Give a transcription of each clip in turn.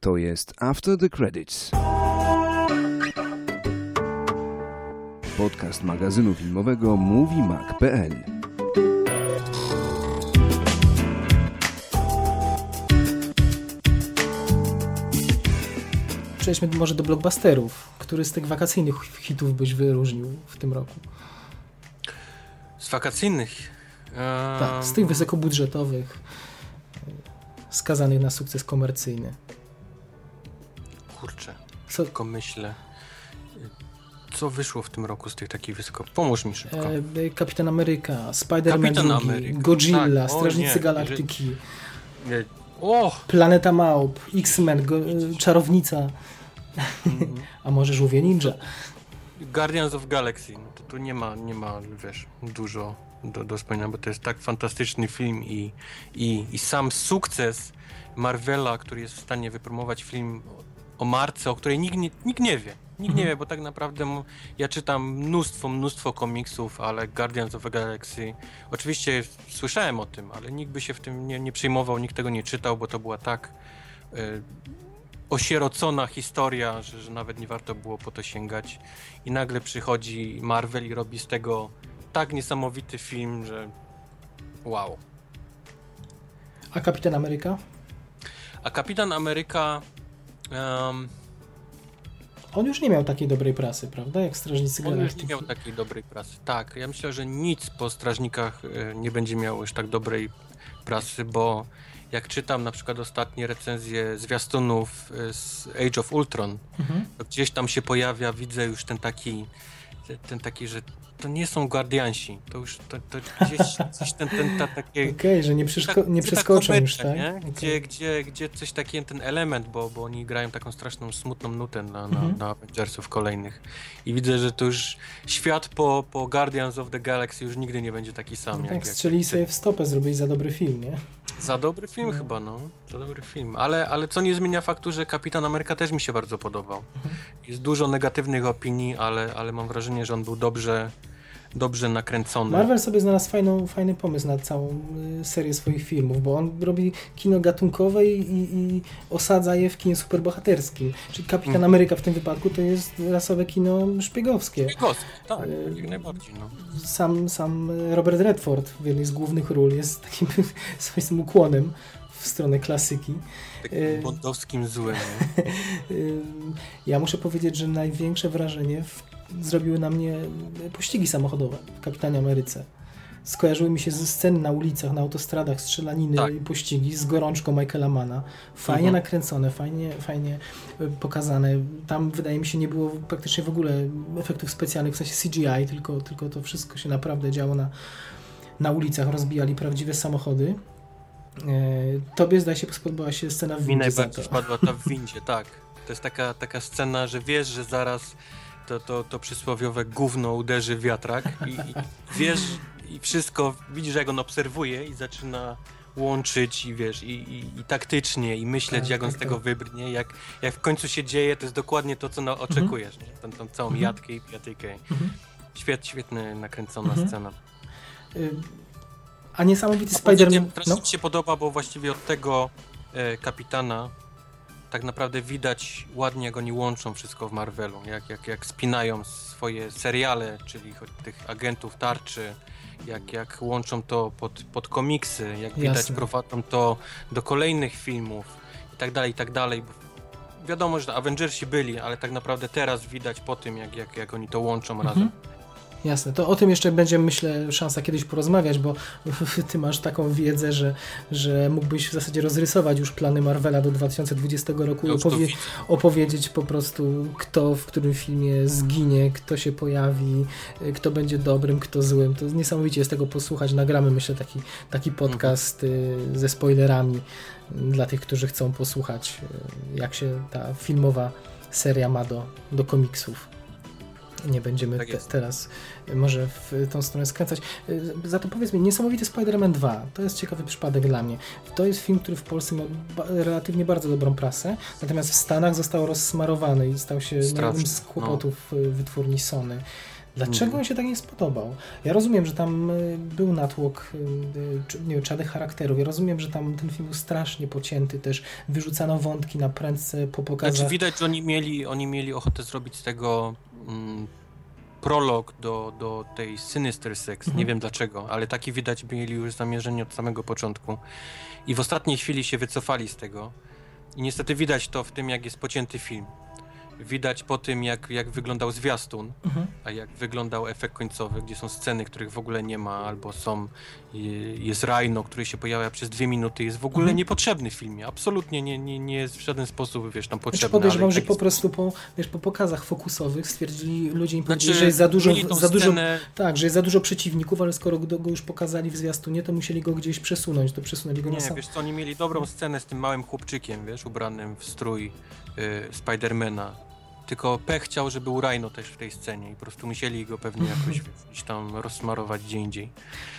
To jest After the Credits. Podcast magazynu filmowego MovieMag.pl Przejdźmy może do blockbusterów. Który z tych wakacyjnych hitów byś wyróżnił w tym roku? Z wakacyjnych? Um... Tak, z tych wysokobudżetowych, skazanych na sukces komercyjny. Co? tylko myślę. Co wyszło w tym roku z tych takich wysoko? Pomóż mi szybko. E, Kapitan Ameryka, Spider-Man Godzilla, tak. Strażnicy o, Galaktyki. Nie. O! Planeta Małp, X-Men, Czarownica. Mm -hmm. A może Żółwie Ninja? Guardians of Galaxy. No to tu nie ma, nie ma, wiesz, dużo do, do wspomnienia, bo to jest tak fantastyczny film i, i, i sam sukces Marvela, który jest w stanie wypromować film o marce, o której nikt nie, nikt nie wie. Nikt nie mhm. wie, bo tak naprawdę ja czytam mnóstwo, mnóstwo komiksów, ale Guardians of the Galaxy, oczywiście słyszałem o tym, ale nikt by się w tym nie, nie przejmował, nikt tego nie czytał, bo to była tak y, osierocona historia, że, że nawet nie warto było po to sięgać. I nagle przychodzi Marvel i robi z tego tak niesamowity film, że wow. A Kapitan Ameryka? A Kapitan Ameryka um, on już nie miał takiej dobrej prasy, prawda? Jak Strażnicy Galaktyki. On już nie miał takiej dobrej prasy. Tak, ja myślę, że nic po Strażnikach e, nie będzie miało już tak dobrej prasy, bo jak czytam na przykład ostatnie recenzje zwiastunów e, z Age of Ultron, mhm. to gdzieś tam się pojawia, widzę już ten taki, ten taki, że to nie są Guardiansi. To już to, to gdzieś coś ten, ten ta, takie... Okej, okay, że nie, tak, nie przeskoczą ta już, tak? Nie? Gdzie, okay. gdzie, gdzie coś taki ten element, bo, bo oni grają taką straszną, smutną nutę na, na, mhm. na Avengersów kolejnych. I widzę, że to już świat po, po Guardians of the Galaxy już nigdy nie będzie taki sam. No tak, strzelili sobie w stopę, zrobili za dobry film, nie? Za dobry film no. chyba, no. Za dobry film. Ale, ale co nie zmienia faktu, że Kapitan Ameryka też mi się bardzo podobał. Mhm. Jest dużo negatywnych opinii, ale, ale mam wrażenie, że on był dobrze dobrze nakręcony. Marvel sobie znalazł fajną, fajny pomysł na całą y, serię swoich filmów, bo on robi kino gatunkowe i, i, i osadza je w kinie superbohaterskim. Czyli Kapitan mm. Ameryka w tym wypadku to jest rasowe kino szpiegowskie. Szpiegowskie, tak, y, jak najbardziej. No. Sam, sam Robert Redford w jednej z głównych ról jest takim swoim ukłonem w stronę klasyki. Takim y, bondowskim złem. ja muszę powiedzieć, że największe wrażenie w zrobiły na mnie pościgi samochodowe w Kapitanie Ameryce. Skojarzyły mi się ze scen na ulicach, na autostradach, strzelaniny tak. i pościgi z gorączką Michaela Mana. Fajnie mhm. nakręcone, fajnie, fajnie e, pokazane. Tam wydaje mi się nie było praktycznie w ogóle efektów specjalnych, w sensie CGI, tylko, tylko to wszystko się naprawdę działo na, na ulicach, rozbijali prawdziwe samochody. E, tobie zdaje się spodobała się scena w windzie. Mi najbardziej spadła ta w windzie, tak. To jest taka, taka scena, że wiesz, że zaraz to, to, to przysłowiowe gówno uderzy w wiatrak i, i wiesz i wszystko, widzisz jak on obserwuje i zaczyna łączyć i wiesz, i, i, i taktycznie i myśleć tak, jak on tak, z tego tak. wybrnie, jak, jak w końcu się dzieje, to jest dokładnie to, co no, oczekujesz, mhm. nie? Tą, tą całą mhm. jatkę i piatykę. Mhm. Świet, świetnie nakręcona mhm. scena. Y a niesamowity Spider-Man... Teraz no? mi się podoba, bo właściwie od tego e, kapitana tak naprawdę widać ładnie, jak oni łączą wszystko w Marvelu, jak, jak, jak spinają swoje seriale, czyli tych agentów tarczy, jak, jak łączą to pod, pod komiksy, jak Jasne. widać prowadzą to do kolejnych filmów i tak dalej, i tak dalej. Wiadomo, że Avengersi byli, ale tak naprawdę teraz widać po tym, jak, jak, jak oni to łączą mhm. razem. Jasne, to o tym jeszcze będzie, myślę, szansa kiedyś porozmawiać, bo ty masz taką wiedzę, że, że mógłbyś w zasadzie rozrysować już plany Marvela do 2020 roku i opowie opowiedzieć po prostu, kto w którym filmie zginie, kto się pojawi, kto będzie dobrym, kto złym. To niesamowicie jest tego posłuchać. Nagramy, myślę, taki, taki podcast mhm. ze spoilerami dla tych, którzy chcą posłuchać, jak się ta filmowa seria ma do, do komiksów nie będziemy tak te, teraz może w tą stronę skręcać. Y, za to powiedz mi, Niesamowity Spider-Man 2, to jest ciekawy przypadek dla mnie. To jest film, który w Polsce miał relatywnie bardzo dobrą prasę, natomiast w Stanach został rozsmarowany i stał się jednym z kłopotów no. wytwórni Sony. Dlaczego mm. on się tak nie spodobał? Ja rozumiem, że tam y, był natłok y, nie wiem, czarnych charakterów. Ja rozumiem, że tam ten film był strasznie pocięty też. Wyrzucano wątki na prędce po pokazach. Znaczy widać, że oni mieli, oni mieli ochotę zrobić z tego mm, prolog do, do tej Sinister Six. Mhm. Nie wiem dlaczego, ale taki widać mieli już zamierzenie od samego początku. I w ostatniej chwili się wycofali z tego. I niestety widać to w tym, jak jest pocięty film widać po tym, jak, jak wyglądał zwiastun, mhm. a jak wyglądał efekt końcowy, gdzie są sceny, których w ogóle nie ma, albo są, jest Rhino, który się pojawia przez dwie minuty, jest w ogóle mhm. niepotrzebny w filmie. Absolutnie nie, nie, nie jest w żaden sposób, wiesz, tam potrzebny. Znaczy podejrzewam, że po prostu po, wiesz, po pokazach fokusowych stwierdzili, ludzie im znaczy, że jest za dużo, za dużo tak, że jest za dużo przeciwników, ale skoro go już pokazali w zwiastunie, to musieli go gdzieś przesunąć, to przesunęli go nie, na sam. wiesz co, oni mieli dobrą scenę z tym małym chłopczykiem, wiesz, ubranym w strój y, Spidermana tylko pech chciał, żeby był Rhino też w tej scenie i po prostu musieli go pewnie jakoś gdzieś tam rozsmarować gdzie indziej.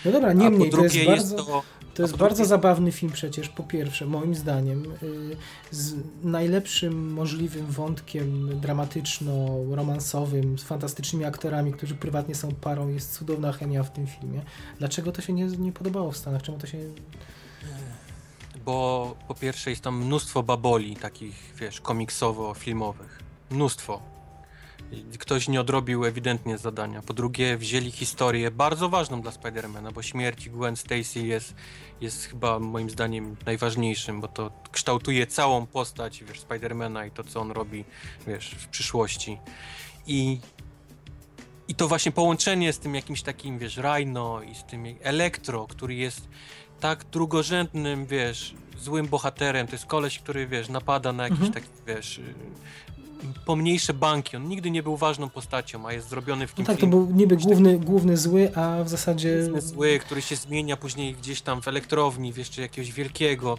No dobra, niemniej, to jest bardzo, jest to, to jest bardzo drugie... zabawny film przecież, po pierwsze, moim zdaniem, yy, z najlepszym możliwym wątkiem dramatyczno-romansowym, z fantastycznymi aktorami, którzy prywatnie są parą, jest cudowna chemia w tym filmie. Dlaczego to się nie, nie podobało w Stanach? Czemu to się bo po pierwsze jest tam mnóstwo baboli takich, wiesz, komiksowo-filmowych. Mnóstwo. Ktoś nie odrobił ewidentnie zadania. Po drugie, wzięli historię bardzo ważną dla Spidermana, bo śmierć Gwen Stacy jest, jest chyba moim zdaniem najważniejszym, bo to kształtuje całą postać wiesz, Spidermana i to, co on robi wiesz, w przyszłości. I, I to właśnie połączenie z tym jakimś takim, wiesz, Rhino i z tym Elektro, który jest tak drugorzędnym, wiesz, złym bohaterem. To jest koleś, który, wiesz, napada na jakiś mhm. wiesz, pomniejsze banki. On nigdy nie był ważną postacią, a jest zrobiony w tym no tak, to był niby główny, główny zły, a w zasadzie... Główny zły, który się zmienia później gdzieś tam w elektrowni, w jeszcze jakiegoś wielkiego.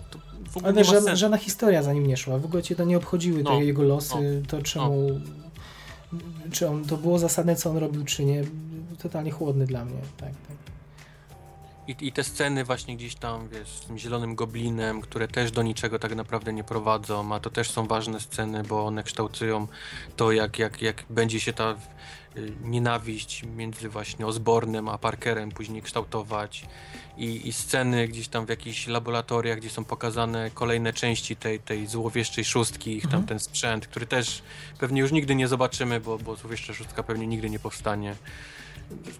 Ale żadna, żadna historia za nim nie szła. W ogóle cię to nie obchodziły no, te jego losy, no, to czemu... No. Czy on, to było zasadne, co on robił, czy nie. Totalnie chłodny dla mnie. Tak, tak. I, I te sceny właśnie gdzieś tam, wiesz, z tym zielonym goblinem, które też do niczego tak naprawdę nie prowadzą, a to też są ważne sceny, bo one kształtują to, jak, jak, jak będzie się ta y, nienawiść między właśnie Osbornem a Parkerem później kształtować I, i sceny gdzieś tam w jakichś laboratoriach, gdzie są pokazane kolejne części tej, tej złowieszczej szóstki, ich tam mhm. ten sprzęt, który też pewnie już nigdy nie zobaczymy, bo, bo złowieszcza szóstka pewnie nigdy nie powstanie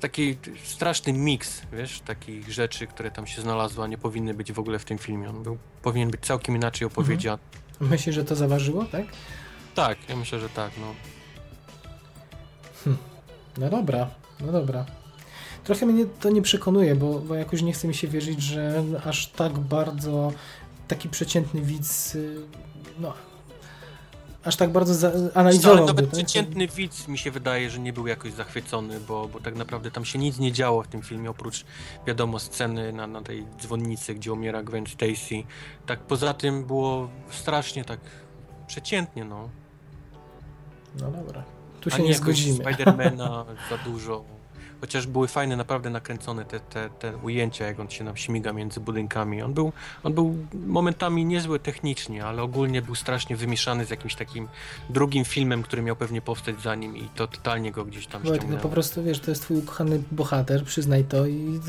taki straszny miks, wiesz, takich rzeczy, które tam się znalazły, a nie powinny być w ogóle w tym filmie. On był, powinien być całkiem inaczej opowiedziany. Mhm. Myślisz, że to zaważyło, tak? Tak, ja myślę, że tak, no. Hm. No dobra, no dobra. Trochę mnie to nie przekonuje, bo, bo jakoś nie chce mi się wierzyć, że aż tak bardzo taki przeciętny widz y, no, aż tak bardzo analizował. Nawet tak? przeciętny widz mi się wydaje, że nie był jakoś zachwycony, bo, bo tak naprawdę tam się nic nie działo w tym filmie, oprócz wiadomo sceny na, na tej dzwonnicy, gdzie umiera Gwen Stacy. Tak poza tym było strasznie tak przeciętnie, no. No dobra. Tu się A nie, nie zgodzimy. Spidermana za dużo chociaż były fajne, naprawdę nakręcone te, te, te ujęcia, jak on się nam śmiga między budynkami. On był, on był momentami niezły technicznie, ale ogólnie był strasznie wymieszany z jakimś takim drugim filmem, który miał pewnie powstać za nim i to totalnie go gdzieś tam ściągnęło. No po prostu, wiesz, to jest twój ukochany bohater, przyznaj to i,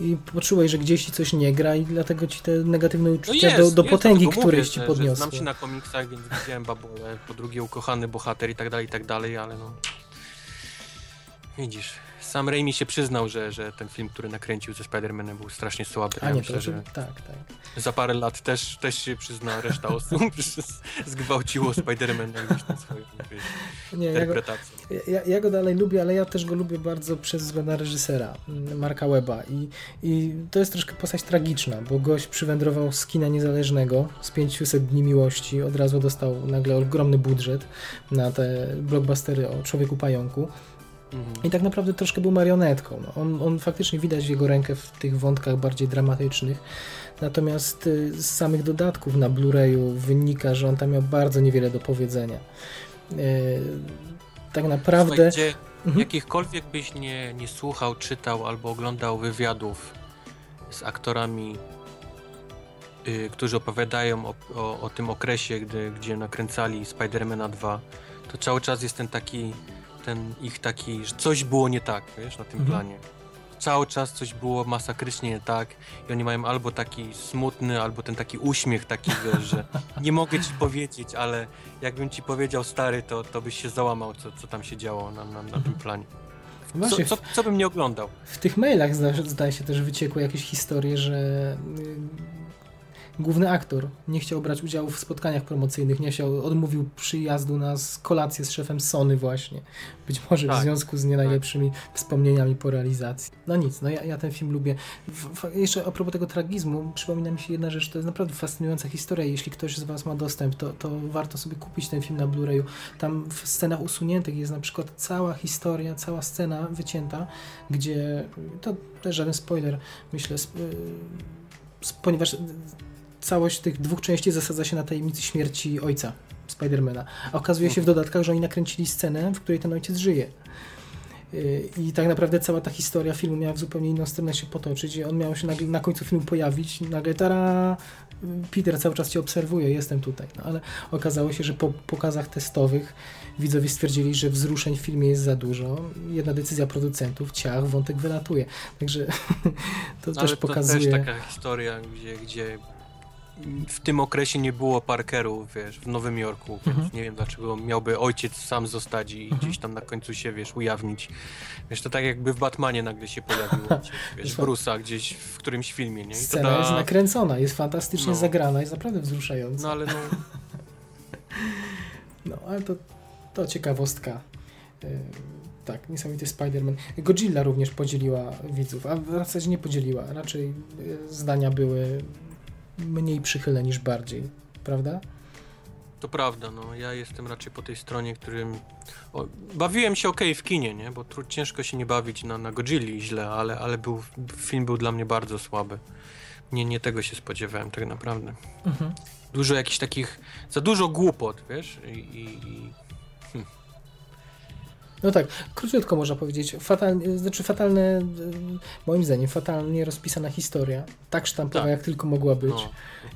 i poczułeś, że gdzieś ci coś nie gra i dlatego ci te negatywne no uczucia no jest, do, do jest, potęgi, któreś ci podniosły. Znam się na komiksach, więc widziałem babole, po drugie ukochany bohater i tak dalej, i tak dalej, ale no... Widzisz, sam Raimi się przyznał, że, że ten film, który nakręcił ze Spider-Manem był strasznie słaby. A ja nie, myślę, że tak, tak. Za parę lat też, też się przyzna reszta osób, że zgwałciło Spider-Mana gdzieś tam swoją nie, interpretację. Ja go, ja, ja go, dalej lubię, ale ja też go lubię bardzo przez wzgląd na reżysera, Marka Weba. I, I to jest troszkę postać tragiczna, bo gość przywędrował z kina niezależnego z 500 dni miłości, od razu dostał nagle ogromny budżet na te blockbustery o Człowieku Pająku. I tak naprawdę troszkę był marionetką. No. On, on faktycznie widać jego rękę w tych wątkach bardziej dramatycznych. Natomiast y, z samych dodatków na Blu-rayu wynika, że on tam miał bardzo niewiele do powiedzenia. Y, tak naprawdę. Słuchaj, gdzie mhm. jakichkolwiek byś nie, nie słuchał, czytał albo oglądał wywiadów z aktorami, yy, którzy opowiadają o, o, o, tym okresie, gdy, gdzie nakręcali Spidermana 2, to cały czas jest ten taki ten ich taki, że coś było nie tak, wiesz, na tym mhm. planie. Cały czas coś było masakrycznie nie tak i oni mają albo taki smutny, albo ten taki uśmiech taki, wiesz, że nie mogę ci powiedzieć, ale jakbym ci powiedział stary, to, to byś się załamał, co, co tam się działo na, na, na tym planie. Właśnie, co, co, co, bym nie oglądał? W tych mailach zdaje się też wyciekły jakieś historie, że y, główny aktor nie chciał brać udziału w spotkaniach promocyjnych, nie chciał, odmówił przyjazdu na kolację z szefem Sony właśnie. Być może tak. w związku z nie najlepszymi tak. wspomnieniami po realizacji. No nic, no ja, ja ten film lubię. W, jeszcze a propos tego tragizmu, przypomina mi się jedna rzecz, to jest naprawdę fascynująca historia. Jeśli ktoś z Was ma dostęp, to, to warto sobie kupić ten film na Blu-rayu. Tam w scenach usuniętych jest na przykład cała historia, cała scena wycięta, gdzie to też żaden spoiler, myślę, ponieważ całość tych dwóch części zasadza się na tajemnicy śmierci ojca Spidermana. A okazuje się w dodatkach, że oni nakręcili scenę, w której ten ojciec żyje. Y, I tak naprawdę cała ta historia filmu miała w zupełnie inną stronę się potoczyć. I on miał się nagle, na końcu filmu pojawić. Nagle tara, Peter cały czas cię obserwuje, jestem tutaj. No, ale okazało się, że po pokazach testowych widzowie stwierdzili, że wzruszeń w filmie jest za dużo. Jedna decyzja producentów, ciach, wątek wylatuje. Także to ale też to pokazuje. To też taka historia, gdzie, gdzie w tym okresie nie było Parkerów, wiesz, w Nowym Jorku, więc mhm. nie wiem dlaczego miałby ojciec sam zostać i mhm. gdzieś tam na końcu się, wiesz, ujawnić. Wiesz, to tak jakby w Batmanie nagle się pojawił, wiesz, Bruce'a gdzieś w którymś filmie, nie? I Scena da... jest nakręcona, jest fantastycznie no. zagrana, jest naprawdę wzruszająca. No ale no... no, ale to, to ciekawostka. Y, tak, niesamowity Spider-Man. Godzilla również podzieliła widzów, a w zasadzie nie podzieliła. Raczej y, zdania były mniej przychylne niż bardziej, prawda? To prawda, no ja jestem raczej po tej stronie, którym o, bawiłem się ok w kinie, nie? Bo tru, ciężko się nie bawić na, na Godzilli źle, ale, ale był, film był dla mnie bardzo słaby. Nie, nie tego się spodziewałem tak naprawdę. Mhm. Dużo jakichś takich, za dużo głupot, wiesz? I, i, no tak, króciutko można powiedzieć. Fatalnie, znaczy fatalne, e, moim zdaniem, fatalnie rozpisana historia. Tak sztampowa, tak. jak tylko mogła być.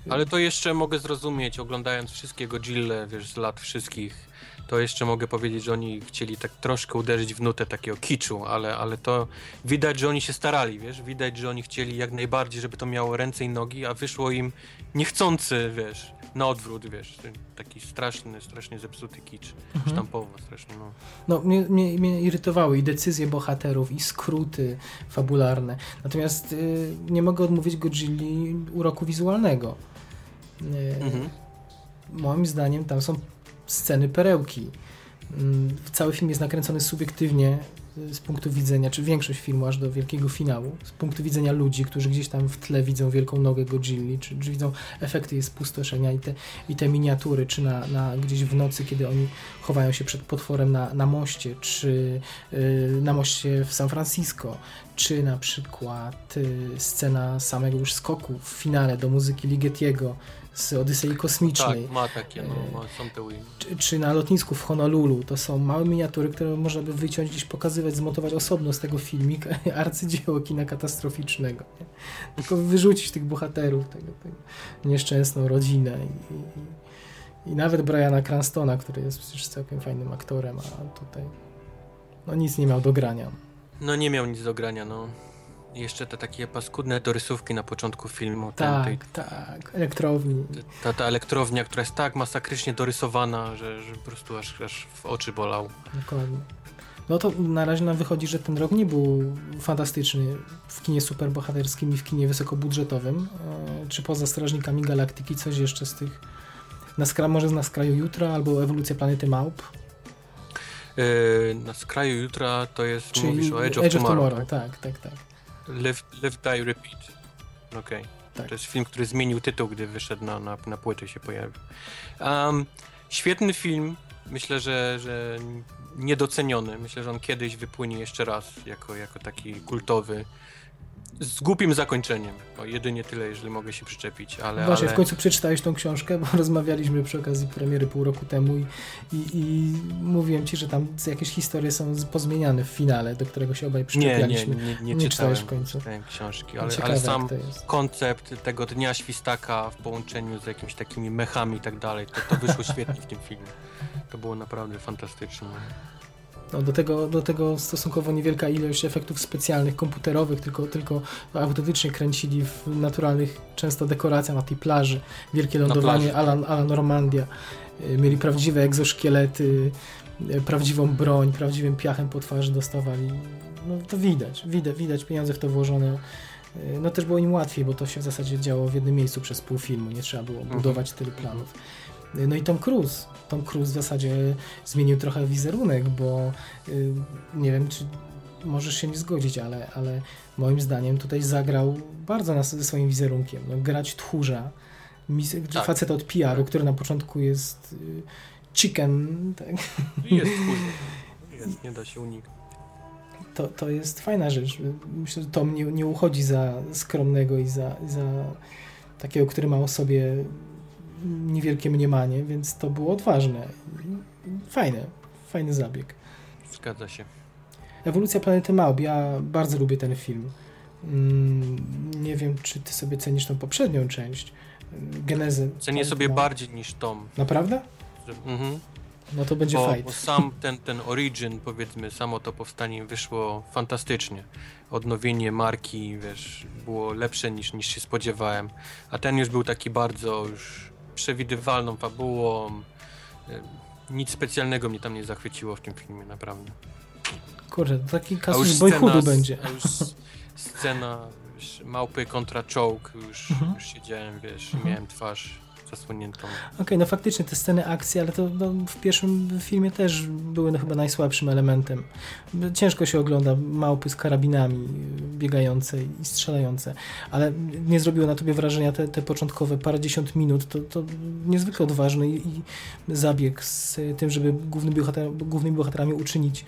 No. Ale to jeszcze mogę zrozumieć, oglądając wszystkie Godzilla, wiesz, z lat wszystkich, to jeszcze mogę powiedzieć, że oni chcieli tak troszkę uderzyć w nutę takiego kiczu, ale, ale to widać, że oni się starali, wiesz, widać, że oni chcieli jak najbardziej, żeby to miało ręce i nogi, a wyszło im niechcący, wiesz, na odwrót, wiesz, taki straszny, strasznie zepsuty kicz, mhm. sztampowo strasznie, no. No, mnie, mnie, mnie, irytowały i decyzje bohaterów, i skróty fabularne, natomiast y, nie mogę odmówić Godzilli uroku wizualnego. Y, mhm. Moim zdaniem tam są sceny perełki. Mm, cały film jest nakręcony subiektywnie y, z punktu widzenia, czy większość filmu aż do wielkiego finału, z punktu widzenia ludzi, którzy gdzieś tam w tle widzą wielką nogę Godzilli, czy, czy widzą efekty jej spustoszenia i te, i te miniatury, czy na, na gdzieś w nocy, kiedy oni chowają się przed potworem na, na moście, czy yy, na moście w San Francisco, czy na przykład yy, scena samego już skoku w finale do muzyki Ligetiego, z Odysei Kosmicznej. Tak, ma takie, no, ma, są te czy, czy, na lotnisku w Honolulu. To są małe miniatury, które można by wyciąć, gdzieś pokazywać, zmontować osobno z tego filmika, arcydzieło kina katastroficznego. Nie? Tylko wyrzucić tych bohaterów, tego, tego nieszczęsną rodzinę i, i, i nawet Briana Cranstona, który jest przecież całkiem fajnym aktorem, a tutaj no nic nie miał do grania. No nie miał nic do grania, no jeszcze te takie paskudne dorysówki na początku filmu. Tak, tej, tak, elektrowni. Ta, ta elektrownia, która jest tak masakrycznie dorysowana, że, że po prostu aż, aż w oczy bolał. Dokładnie. No to na razie nam wychodzi, że ten rok nie był fantastyczny w kinie superbohaterskim i w kinie wysokobudżetowym. E, czy poza Strażnikami Galaktyki coś jeszcze z tych na skra może na skraju jutra albo ewolucja planety Małp? Yy, na skraju jutra to jest, Czyli mówisz o Edge of, Edge Tomorrow, of Tomorrow. Tak, tak, tak. Live, Live Die, Repeat. Okej. Okay. Tak. To jest film, który zmienił tytuł, gdy wyszedł na, na, na płyty się pojawił. Um, świetny film. Myślę, że, że niedoceniony. Myślę, że on kiedyś wypłynie jeszcze raz jako, jako taki kultowy z głupim zakończeniem. O, jedynie tyle, jeżeli mogę się przyczepić, ale... Właśnie, ale... w końcu przeczytałeś tą książkę, bo rozmawialiśmy przy okazji premiery pół roku temu i, i, i mówiłem ci, że tam jakieś historie są pozmieniane w finale, do którego się obaj przyczepialiśmy. Nie, nie, nie, nie, nie czytałem w końcu. książki, ale, ale sam koncept tego Dnia Świstaka w połączeniu z jakimiś takimi mechami i tak dalej, to, to wyszło świetnie w tym filmie. To było naprawdę fantastyczne. No, do, tego, do tego stosunkowo niewielka ilość efektów specjalnych, komputerowych, tylko, tylko autentycznie kręcili w naturalnych często dekoracjach na tej plaży. Wielkie lądowanie ala, ala Normandia. Y, mieli prawdziwe egzoszkielety, y, prawdziwą broń, prawdziwym piachem po twarzy dostawali. No to widać, widać, widać pieniądze w to włożone. Y, no też było im łatwiej, bo to się w zasadzie działo w jednym miejscu przez pół filmu, nie trzeba było mhm. budować tylu planów. No i Tom Cruise. Tom Cruise w zasadzie zmienił trochę wizerunek, bo yy, nie wiem, czy możesz się nie zgodzić, ale, ale moim zdaniem tutaj zagrał bardzo na, ze swoim wizerunkiem. No, grać tchórza, tak. facet od PR-u, który na początku jest yy, chicken. Tak? Jest tchórz. nie da się uniknąć. To, to jest fajna rzecz. Myślę, że Tom nie, nie uchodzi za skromnego i za, za takiego, który ma o sobie niewielkie mniemanie, więc to było odważne. Fajne, fajny zabieg. Zgadza się. Ewolucja planety Małp. Ja bardzo lubię ten film. Mm, nie wiem, czy ty sobie cenisz tą poprzednią część. Genezę. Cenię sobie bardziej niż Tom. Naprawdę? Mhm. No to będzie bo, fight. Bo sam ten, ten origin, powiedzmy, samo to powstanie wyszło fantastycznie. Odnowienie marki, wiesz, było lepsze niż, niż się spodziewałem. A ten już był taki bardzo już przewidywalną fabułą. E, nic specjalnego mnie tam nie zachwyciło w tym filmie, naprawdę. Kurde, taki kasus boyhoodu będzie. A już scena małpy kontra czołg, już, mhm. już siedziałem, wiesz, mhm. miałem twarz zasłoniętą. Okej, okay, no faktycznie te sceny akcji, ale to no, w pierwszym filmie też były no, chyba najsłabszym elementem. Ciężko się ogląda małpy z karabinami biegające i strzelające, ale nie zrobiło na tobie wrażenia te, te początkowe parędziesiąt minut, to, to niezwykle odważny i, i zabieg z tym, żeby główny bohater, głównymi bohaterami uczynić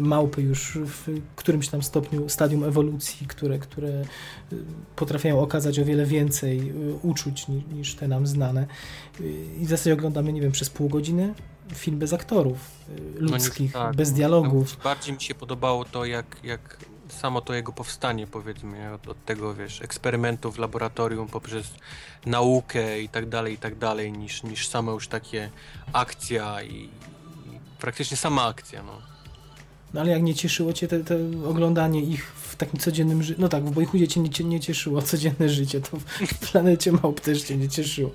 małpy już w którymś tam stopniu, stadium ewolucji, które, które y, potrafią okazać o wiele więcej y, uczuć niż, niż te nam znane. Y, I w zasadzie oglądamy, nie wiem, przez pół godziny film bez aktorów ludzkich, no tak, bez dialogów. Bardziej mi się podobało to, jak, jak samo to jego powstanie, powiedzmy, od, od, tego, wiesz, eksperymentu w laboratorium poprzez naukę i tak dalej, i tak dalej, niż, niż same już takie akcja i, i praktycznie sama akcja, no. No ale jak nie cieszyło cię te, te oglądanie ich w takim codziennym życiu, no tak, w Boyhoodzie cię nie, nie cieszyło codzienne życie, to w Planecie Małp też cię nie cieszyło.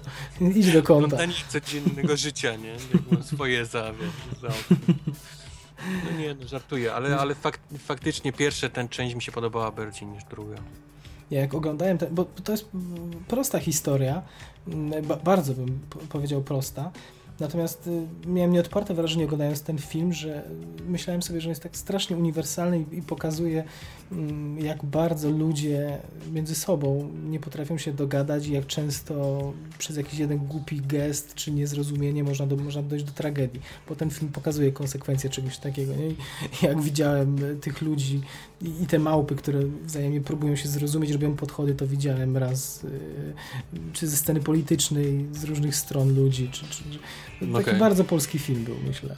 Idź do kąta. Oglądanie codziennego życia, nie? swoje za, wiesz, za No nie, no żartuję, ale, ale fak, faktycznie pierwsza ten część mi się podobała bardziej niż druga. Ja jak oglądałem, ten, bo to jest prosta historia, bardzo bym powiedział prosta, Natomiast y, miałem nieodparte wrażenie oglądając ten film, że myślałem sobie, że jest tak strasznie uniwersalny i, pokazuje, jak bardzo ludzie między sobą nie potrafią się dogadać i jak często przez jakiś jeden głupi gest czy niezrozumienie można, do, można dojść do tragedii. Bo ten film pokazuje konsekwencje czegoś takiego. Nie? Jak widziałem tych ludzi i, i, te małpy, które wzajemnie próbują się zrozumieć, robią podchody, to widziałem raz y, czy ze sceny politycznej, z różnych stron ludzi, czy, czy Taki okay. bardzo polski film był, myślę.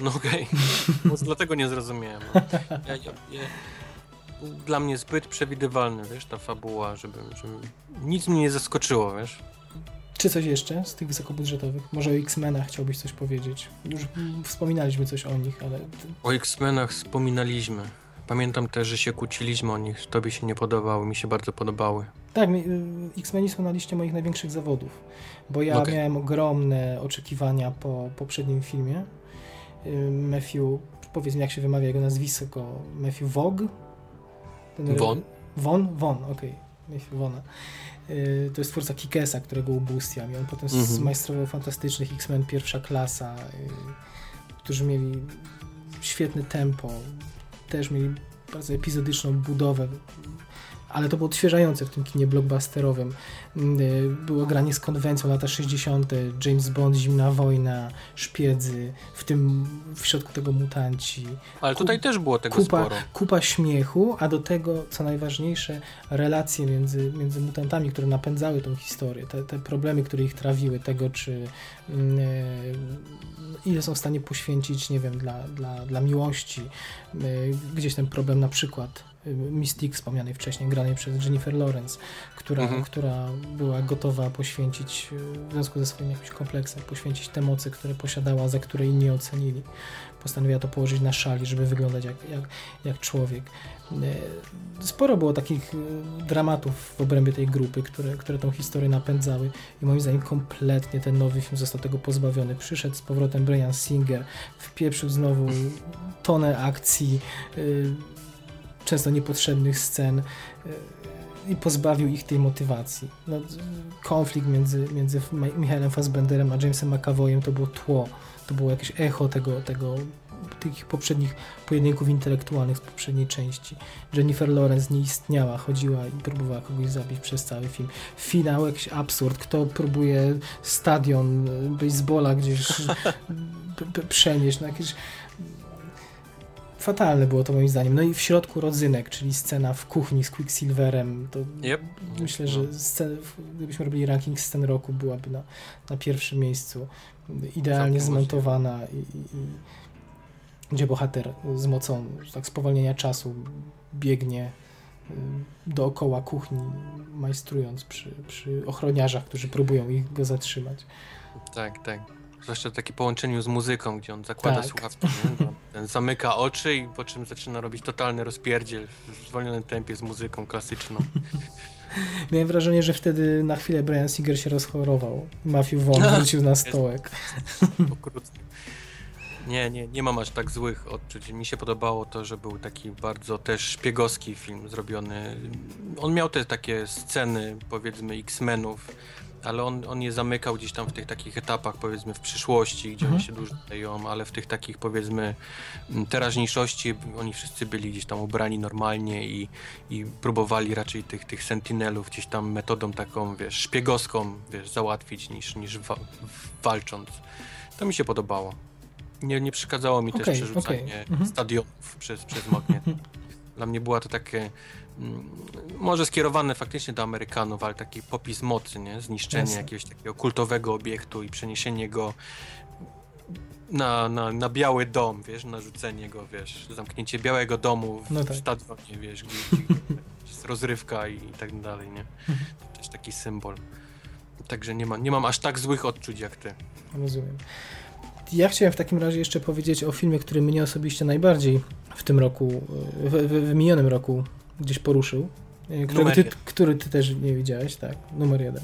No okej, okay. dlatego nie zrozumiałem. Ja, ja, ja, dla mnie zbyt przewidywalny, wiesz, ta fabuła, żeby, żeby nic mnie nie zaskoczyło, wiesz. Czy coś jeszcze z tych wysokobudżetowych? Może o X-Menach chciałbyś coś powiedzieć? Już wspominaliśmy coś o nich, ale... O X-Menach wspominaliśmy. Pamiętam też, że się kłóciliśmy o nich. Tobie się nie podobały, mi się bardzo podobały. Tak, y, X-Meni są na liście moich największych zawodów, bo ja okay. miałem ogromne oczekiwania po poprzednim filmie. Y, Matthew, powiedzmy jak się wymawia jego nazwisko, Matthew Vog? Von? Von? Von, okej. Okay. Matthew Vona. Y, to jest twórca Kikesa, którego ubóstwiam i on potem -hmm. zmajstrował fantastycznych X-Men pierwsza klasa, którzy mieli świetne tempo, też mieli bardzo epizodyczną budowę ale to było odświeżające w tym kinie blockbusterowym. Mm, y, było granie z konwencją lata 60., James Bond, Zimna Wojna, Szpiedzy, w tym w środku tego mutanci. Ale tutaj też było tego kupa, sporo. Kupa śmiechu, a do tego, co najważniejsze, relacje między, między mutantami, które napędzały tą historię, te, te problemy, które ich trawiły, tego, czy yy, ile są w stanie poświęcić, nie wiem, dla, dla, dla miłości. Yy, gdzieś ten problem na przykład Mystique wspomnianej wcześniej, granej przez Jennifer Lawrence, która, mhm. która była gotowa poświęcić, w związku ze swoim jakimś kompleksem, poświęcić te mocy, które posiadała, za które inni ocenili. Postanowiła to położyć na szali, żeby wyglądać jak, jak, jak człowiek. E, sporo było takich e, dramatów w obrębie tej grupy, które, które tą historię napędzały i moim zdaniem kompletnie ten nowy film został tego pozbawiony. Przyszedł z powrotem Brian Singer, wpieprzył znowu tonę akcji, e, często niepotrzebnych scen i pozbawił ich tej motywacji. No, konflikt między, między Michaelem Fassbenderem a Jamesem McAvoyem to było tło, to było jakieś echo tego, tego tych poprzednich pojedynków intelektualnych z poprzedniej części. Jennifer Lawrence nie istniała, chodziła i próbowała kogoś zabić przez cały film. Finał, jakiś absurd. Kto próbuje stadion e, baseballa gdzieś przenieść na no jakieś fatalne było to moim zdaniem. No i w środku rodzynek, czyli scena w kuchni z Quicksilverem, to yep. myślę, że scen, gdybyśmy robili ranking scen roku, byłaby na, na pierwszym miejscu. Idealnie zmontowana i, i, gdzie bohater z mocą tak spowolnienia czasu biegnie y, dookoła kuchni, majstrując przy, przy ochroniarzach, którzy próbują ich go zatrzymać. Tak, tak. Zwłaszcza takie połączeniu z muzyką, gdzie on zakłada tak. słuchawki, no, ten zamyka oczy i po czym zaczyna robić totalny rozpierdziel w zwolnionym tempie z muzyką klasyczną. Miałem wrażenie, że wtedy na chwilę Brian Singer się rozchorował. Matthew Vaughn wrócił na stołek. Okrutnie. Nie, nie, nie mam aż tak złych odczuć. Mi się podobało to, że był taki bardzo też szpiegowski film zrobiony. On miał te takie sceny, powiedzmy, X-Menów, ale on, on je zamykał gdzieś tam w tych takich etapach, powiedzmy, w przyszłości, gdzie mhm. oni się dużo dają, ale w tych takich, powiedzmy, teraźniejszości oni wszyscy byli gdzieś tam ubrani normalnie i, i próbowali raczej tych, tych sentinelów gdzieś tam metodą taką, wiesz, szpiegowską, wiesz, załatwić niż, niż wa walcząc. To mi się podobało. Nie, nie przeszkadzało mi okay, też przerzucanie okay. Mhm. stadionów przez, przez magnet. Dla mnie była to takie może skierowane faktycznie do Amerykanów, ale taki popis mocy, nie? Zniszczenie Jasne. jakiegoś takiego kultowego obiektu i przeniesienie go na, na, na biały dom, wiesz, narzucenie go, wiesz, zamknięcie białego domu w, no tak. stadionie, wiesz, gdzie, jest rozrywka i, i tak dalej, nie? Mhm. To też taki symbol. Także nie, ma, nie mam aż tak złych odczuć jak ty. Rozumiem ja chciałem w takim razie jeszcze powiedzieć o filmie, który mnie osobiście najbardziej w tym roku, w, w, w minionym roku gdzieś poruszył, e, który ty, który ty też nie widziałeś, tak, numer jeden.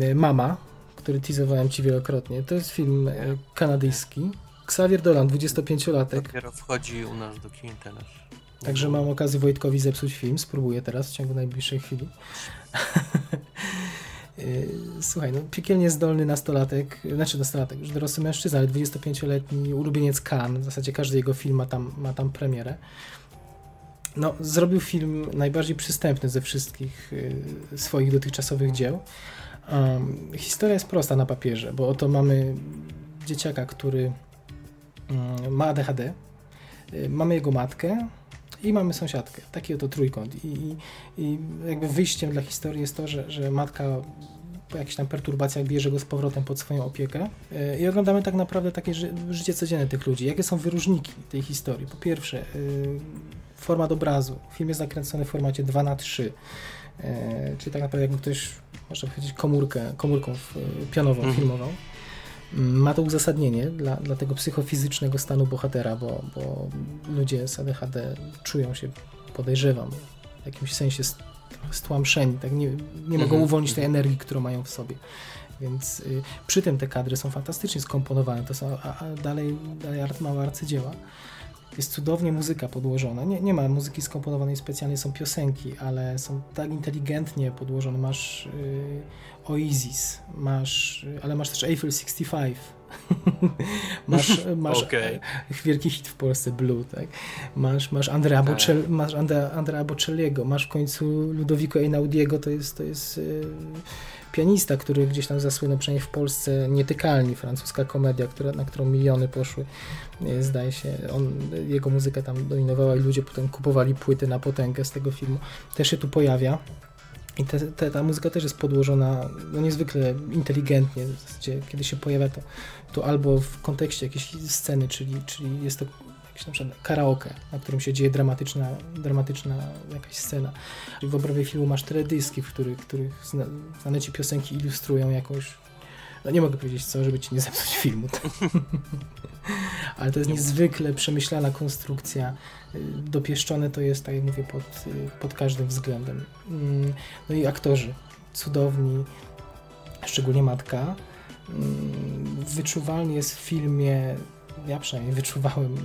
E, Mama, który teasowałem ci wielokrotnie, to jest film e, kanadyjski. Xavier Dolan, 25-latek. Dopiero wchodzi u nas do kin teraz. Także mam okazję Wojtkowi zepsuć film, spróbuję teraz w ciągu najbliższej chwili. Słuchaj, no piekielnie zdolny nastolatek, znaczy nastolatek, już dorosły mężczyzna, ale 25-letni ulubieniec Khan, w zasadzie każdy jego film ma tam, ma tam premierę. No, zrobił film najbardziej przystępny ze wszystkich y, swoich dotychczasowych dzieł. Um, historia jest prosta na papierze, bo oto mamy dzieciaka, który um, ma ADHD, y, mamy jego matkę, i mamy sąsiadkę. Taki oto trójkąt. I, i, i jakby wyjściem dla historii jest to, że, że matka po jakichś tam perturbacjach bierze go z powrotem pod swoją opiekę e, i oglądamy tak naprawdę takie ży życie codzienne tych ludzi. Jakie są wyróżniki tej historii? Po pierwsze, yy, format obrazu. Film jest nakręcony w formacie 2 na 3 e, czyli tak naprawdę jakby ktoś, można powiedzieć, komórkę, komórką pionową, mm. filmową ma to uzasadnienie dla, dla tego psychofizycznego stanu bohatera, bo, bo ludzie z ADHD czują się, podejrzewam, w jakimś sensie stłamszeni, tak? nie, nie mogą mhm. uwolnić tej energii, którą mają w sobie. Więc y, przy tym te kadry są fantastycznie skomponowane, to są a, a dalej, dalej art, małe arcydzieła. Jest cudownie muzyka podłożona. Nie, nie ma muzyki skomponowanej specjalnie, są piosenki, ale są tak inteligentnie podłożone. Masz y, Oasis, masz, ale masz też Eiffel 65. masz masz okay. wielki hit w Polsce, Blue, tak? Masz, masz Andrea, tak. Masz Andrea, Andrea Bocelliego, masz w końcu Ludovico Einaudiego, to jest, to jest yy, pianista, który gdzieś tam zasłynął, przynajmniej w Polsce, Nietykalni, francuska komedia, która, na którą miliony poszły, zdaje się, on, jego muzyka tam dominowała i ludzie potem kupowali płyty na potęgę z tego filmu, też się tu pojawia. I te, te, ta muzyka też jest podłożona no, niezwykle inteligentnie. W zasadzie, kiedy się pojawia, to, to albo w kontekście jakiejś sceny, czyli, czyli jest to jakieś na przykład karaoke, na którym się dzieje dramatyczna, dramatyczna jakaś scena. W obrębie filmu masz teledyski, w których, których znane ci piosenki ilustrują jakąś no nie mogę powiedzieć co, żeby ci nie zepsuć filmu. Ale to jest niezwykle przemyślana konstrukcja. Dopieszczone to jest, tak jak mówię, pod, pod każdym względem. Mm, no i aktorzy cudowni, szczególnie matka. Mm, wyczuwalnie jest w filmie, ja przynajmniej wyczuwałem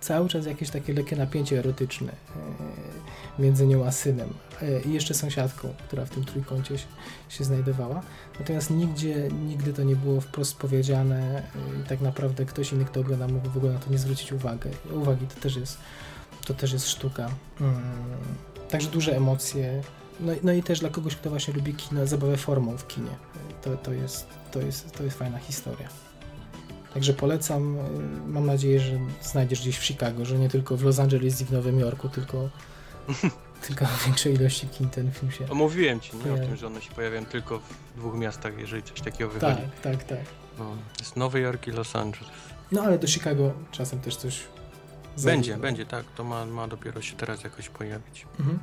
cały czas jakieś takie lekkie napięcie erotyczne e, między nią a synem e, i jeszcze sąsiadką, która w tym trójkącie się, się znajdowała. Natomiast nigdzie, nigdy to nie było wprost powiedziane e, i tak naprawdę ktoś inny, kto ogląda, mógł w ogóle na to nie zwrócić uwagę. uwagi. To też jest, to też jest sztuka. Mm. Także duże emocje. No, no i też dla kogoś, kto właśnie lubi kino, zabawę formą w kinie. To, to, jest, to, jest, to jest fajna historia. Także polecam. Mam nadzieję, że znajdziesz gdzieś w Chicago, że nie tylko w Los Angeles i w Nowym Jorku, tylko, tylko w większej ilości kin ten film się. Omówiłem ci nie? o tym, że one się pojawiają tylko w dwóch miastach, jeżeli coś takiego wychodzi. Tak, tak, tak. No, jest Nowy Jork i Los Angeles. No ale do Chicago czasem też coś. Będzie, będzie, tak. To ma, ma dopiero się teraz jakoś pojawić. Mhm.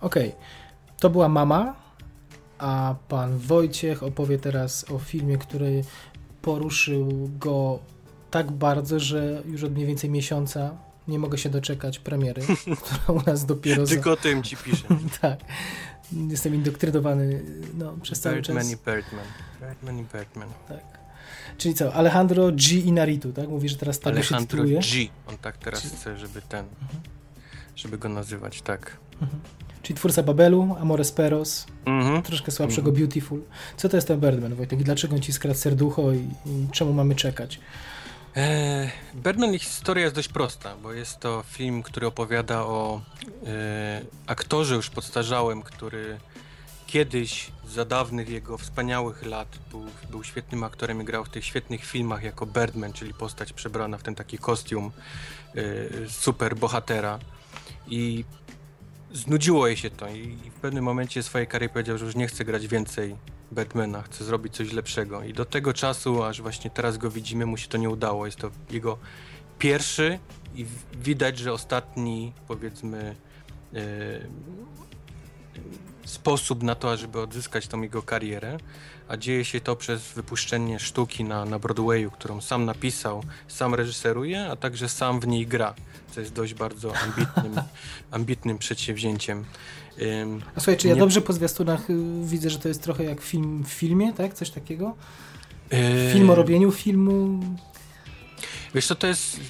Okej, okay. to była mama, a pan Wojciech opowie teraz o filmie, który poruszył go tak bardzo, że już od mniej więcej miesiąca nie mogę się doczekać premiery, która u nas dopiero... Tylko o tym ci piszę. tak. Jestem indoktrynowany no, przez cały Birdman czas. i Birdman. Birdman i Birdman. Tak. Czyli co, Alejandro G. Inaritu, tak? Mówi, że teraz tak Alejandro się G. On tak teraz G. chce, żeby ten... Mhm. Żeby go nazywać, tak. Mhm. Czyli twórca Babelu, Amores Peros, mm-hmm. troszkę słabszego mm-hmm. Beautiful. Co to jest ten Birdman, Wojtek? I dlaczego on ci skradł serducho i, i czemu mamy czekać? Eee, Birdman ich historia jest dość prosta, bo jest to film, który opowiada o e, aktorze już podstarzałym, który kiedyś za dawnych jego wspaniałych lat był, był świetnym aktorem i grał w tych świetnych filmach jako Birdman, czyli postać przebrana w ten taki kostium e, super bohatera. I znudziło jej się to i w pewnym momencie swojej kariery powiedział, że już nie chce grać więcej Batmana, chce zrobić coś lepszego. I do tego czasu, aż właśnie teraz go widzimy, mu się to nie udało. Jest to jego pierwszy i widać, że ostatni, powiedzmy, yy, sposób na to, żeby odzyskać tą jego karierę, a dzieje się to przez wypuszczenie sztuki na, na Broadwayu, którą sam napisał, sam reżyseruje, a także sam w niej gra co jest dość bardzo ambitnym, ambitnym przedsięwzięciem. A słuchaj, czy ja nie... dobrze po zwiastunach y, widzę, że to jest trochę jak film w filmie, tak? Coś takiego? E, film o robieniu filmu? Wiesz co, to jest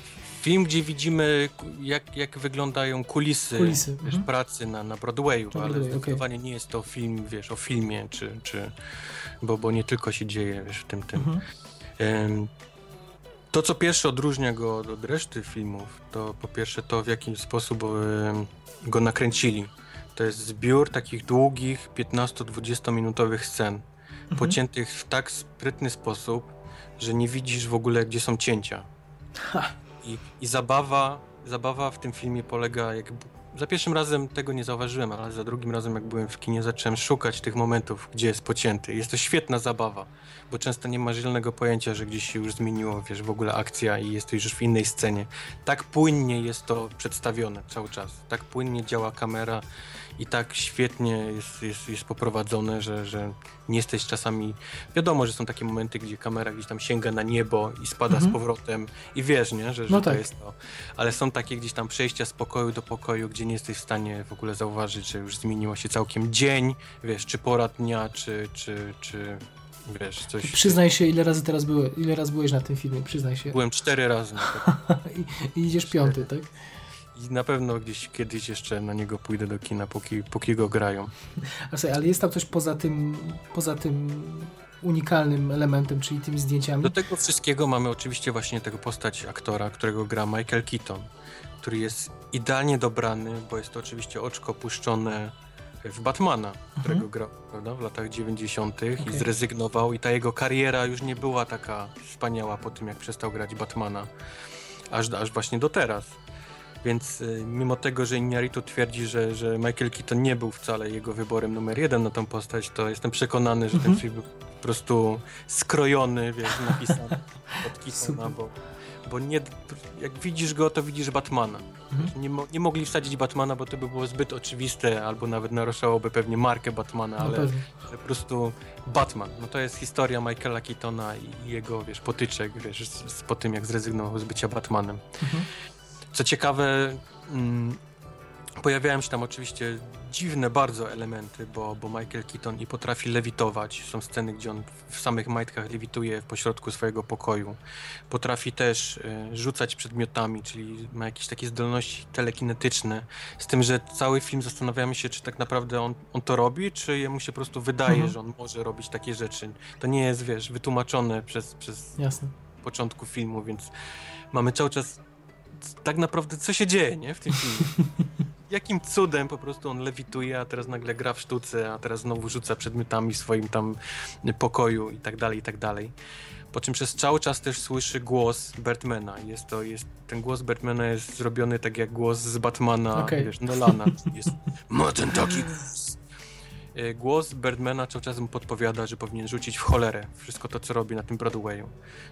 film, gdzie widzimy jak, jak wyglądają kulisy, kulisy. Wiesz, mhm. pracy na, na Broadwayu, na ale Broadway, zdecydowanie okay. nie jest to film, wiesz, o filmie, czy, czy bo, bo nie tylko się dzieje, wiesz, w tym, tym. Mhm. Um, to, co pierwsze odróżnia go od reszty filmów, to po pierwsze to, w jaki sposób go nakręcili. To jest zbiór takich długich, 15-20 minutowych scen, mhm. pociętych w tak sprytny sposób, że nie widzisz w ogóle, gdzie są cięcia. I, i zabawa, zabawa w tym filmie polega jak, za pierwszym razem tego nie zauważyłem, ale za drugim razem, jak byłem w kinie, zacząłem szukać tych momentów, gdzie jest pocięty. Jest to świetna zabawa, bo często nie ma zielonego pojęcia, że gdzieś się już zmieniło, wiesz, w ogóle akcja i jesteś już w innej scenie. Tak płynnie jest to przedstawione cały czas. Tak płynnie działa kamera i tak świetnie jest, jest, jest poprowadzone, że, że nie jesteś czasami... Wiadomo, że są takie momenty, gdzie kamera gdzieś tam sięga na niebo i spada mhm. z powrotem i wiesz, nie? Że, że no tak. to jest to. Ale są takie gdzieś tam przejścia z pokoju do pokoju, gdzie nie jesteś w stanie w ogóle zauważyć, że już zmieniło się całkiem dzień, wiesz, czy pora dnia, czy, czy, czy wiesz, coś... Przyznaj się, ile razy teraz byłeś, ile razy byłeś na tym filmie, przyznaj się. Byłem cztery razy. I, I, idziesz piąty, tak? I na pewno gdzieś kiedyś jeszcze na niego pójdę do kina, póki, póki go grają. Ale jest tam coś poza tym, poza tym unikalnym elementem, czyli tymi zdjęciami? Do tego wszystkiego mamy oczywiście właśnie tego postać aktora, którego gra Michael Keaton, który jest idealnie dobrany, bo jest to oczywiście oczko puszczone w Batmana, którego mhm. grał prawda, w latach 90. Okay. i zrezygnował i ta jego kariera już nie była taka wspaniała po tym, jak przestał grać Batmana. Aż, aż właśnie do teraz. Więc y, mimo tego, że Iñárritu twierdzi, że, że Michael Keaton nie był wcale jego wyborem numer jeden na tą postać, to jestem przekonany, że ten mhm. film był po prostu skrojony, wiesz, napisany od Keatona, bo, bo nie, jak widzisz go, to widzisz Batmana. Mhm. Nie, mo nie, mogli wsadzić Batmana, bo to by było zbyt oczywiste, albo nawet naruszałoby pewnie markę Batmana, no ale po prostu Batman. No to jest historia Michaela Keatona i jego, wiesz, potyczek, wiesz, z, z, po tym, jak zrezygnował z bycia Batmanem. Mhm. Co ciekawe, mm, pojawiają się tam oczywiście dziwne bardzo elementy, bo, bo Michael Keaton i potrafi lewitować. Są sceny, gdzie on w samych majtkach lewituje w pośrodku swojego pokoju. Potrafi też y, rzucać przedmiotami, czyli ma jakieś takie zdolności telekinetyczne. Z tym, że cały film zastanawiamy się, czy tak naprawdę on, on to robi, czy jemu się po prostu wydaje, mhm. że on może robić takie rzeczy. To nie jest, wiesz, wytłumaczone przez, przez Jasne. początku filmu, więc mamy cały czas tak naprawdę co się dzieje, nie, w tym filmie. Jakim cudem po prostu on lewituje, a teraz nagle gra w sztuce, a teraz znowu rzuca przedmiotami w swoim tam pokoju i tak dalej, i tak dalej. Po czym przez cały czas też słyszy głos Batmana. Jest to, jest, ten głos Batmana jest zrobiony tak jak głos z Batmana, okay. wiesz, Nolana. Jest, ma ten taki głos. E, głos Birdmana cały czas mu podpowiada, że powinien rzucić w cholerę wszystko to, co robi na tym Broadwayu.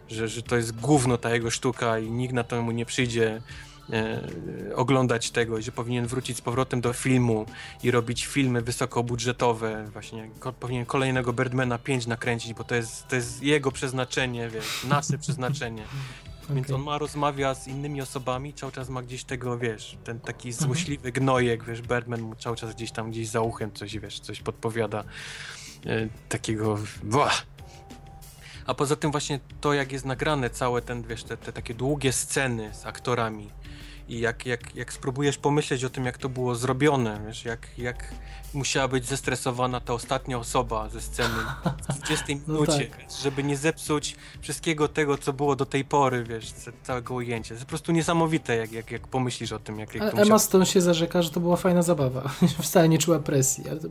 Że, że to jest gówno ta jego sztuka i nikt na to mu nie przyjdzie e, oglądać tego, że powinien wrócić z powrotem do filmu i robić filmy wysokobudżetowe, właśnie ko powinien kolejnego Birdmana 5 nakręcić, bo to jest, to jest jego przeznaczenie, wiesz, nasze przeznaczenie. Okay. Więc on ma, rozmawia z innymi osobami, cały czas ma gdzieś tego, wiesz, ten taki mhm. złośliwy gnojek, wiesz, Birdman mu cały czas gdzieś tam, gdzieś za uchem coś, wiesz, coś podpowiada e, takiego, blah. A poza tym właśnie to, jak jest nagrane całe ten, wiesz, te, te takie długie sceny z aktorami, i jak, jak, jak spróbujesz pomyśleć o tym, jak to było zrobione, wiesz, jak, jak musiała być zestresowana ta ostatnia osoba ze sceny w 20 no minucie, tak. żeby nie zepsuć wszystkiego tego, co było do tej pory, wiesz, całego ujęcia. To jest po prostu niesamowite, jak, jak, jak pomyślisz o tym. Jak, jak to Emma Stone się zarzeka, że to była fajna zabawa. Wcale nie czuła presji, ale to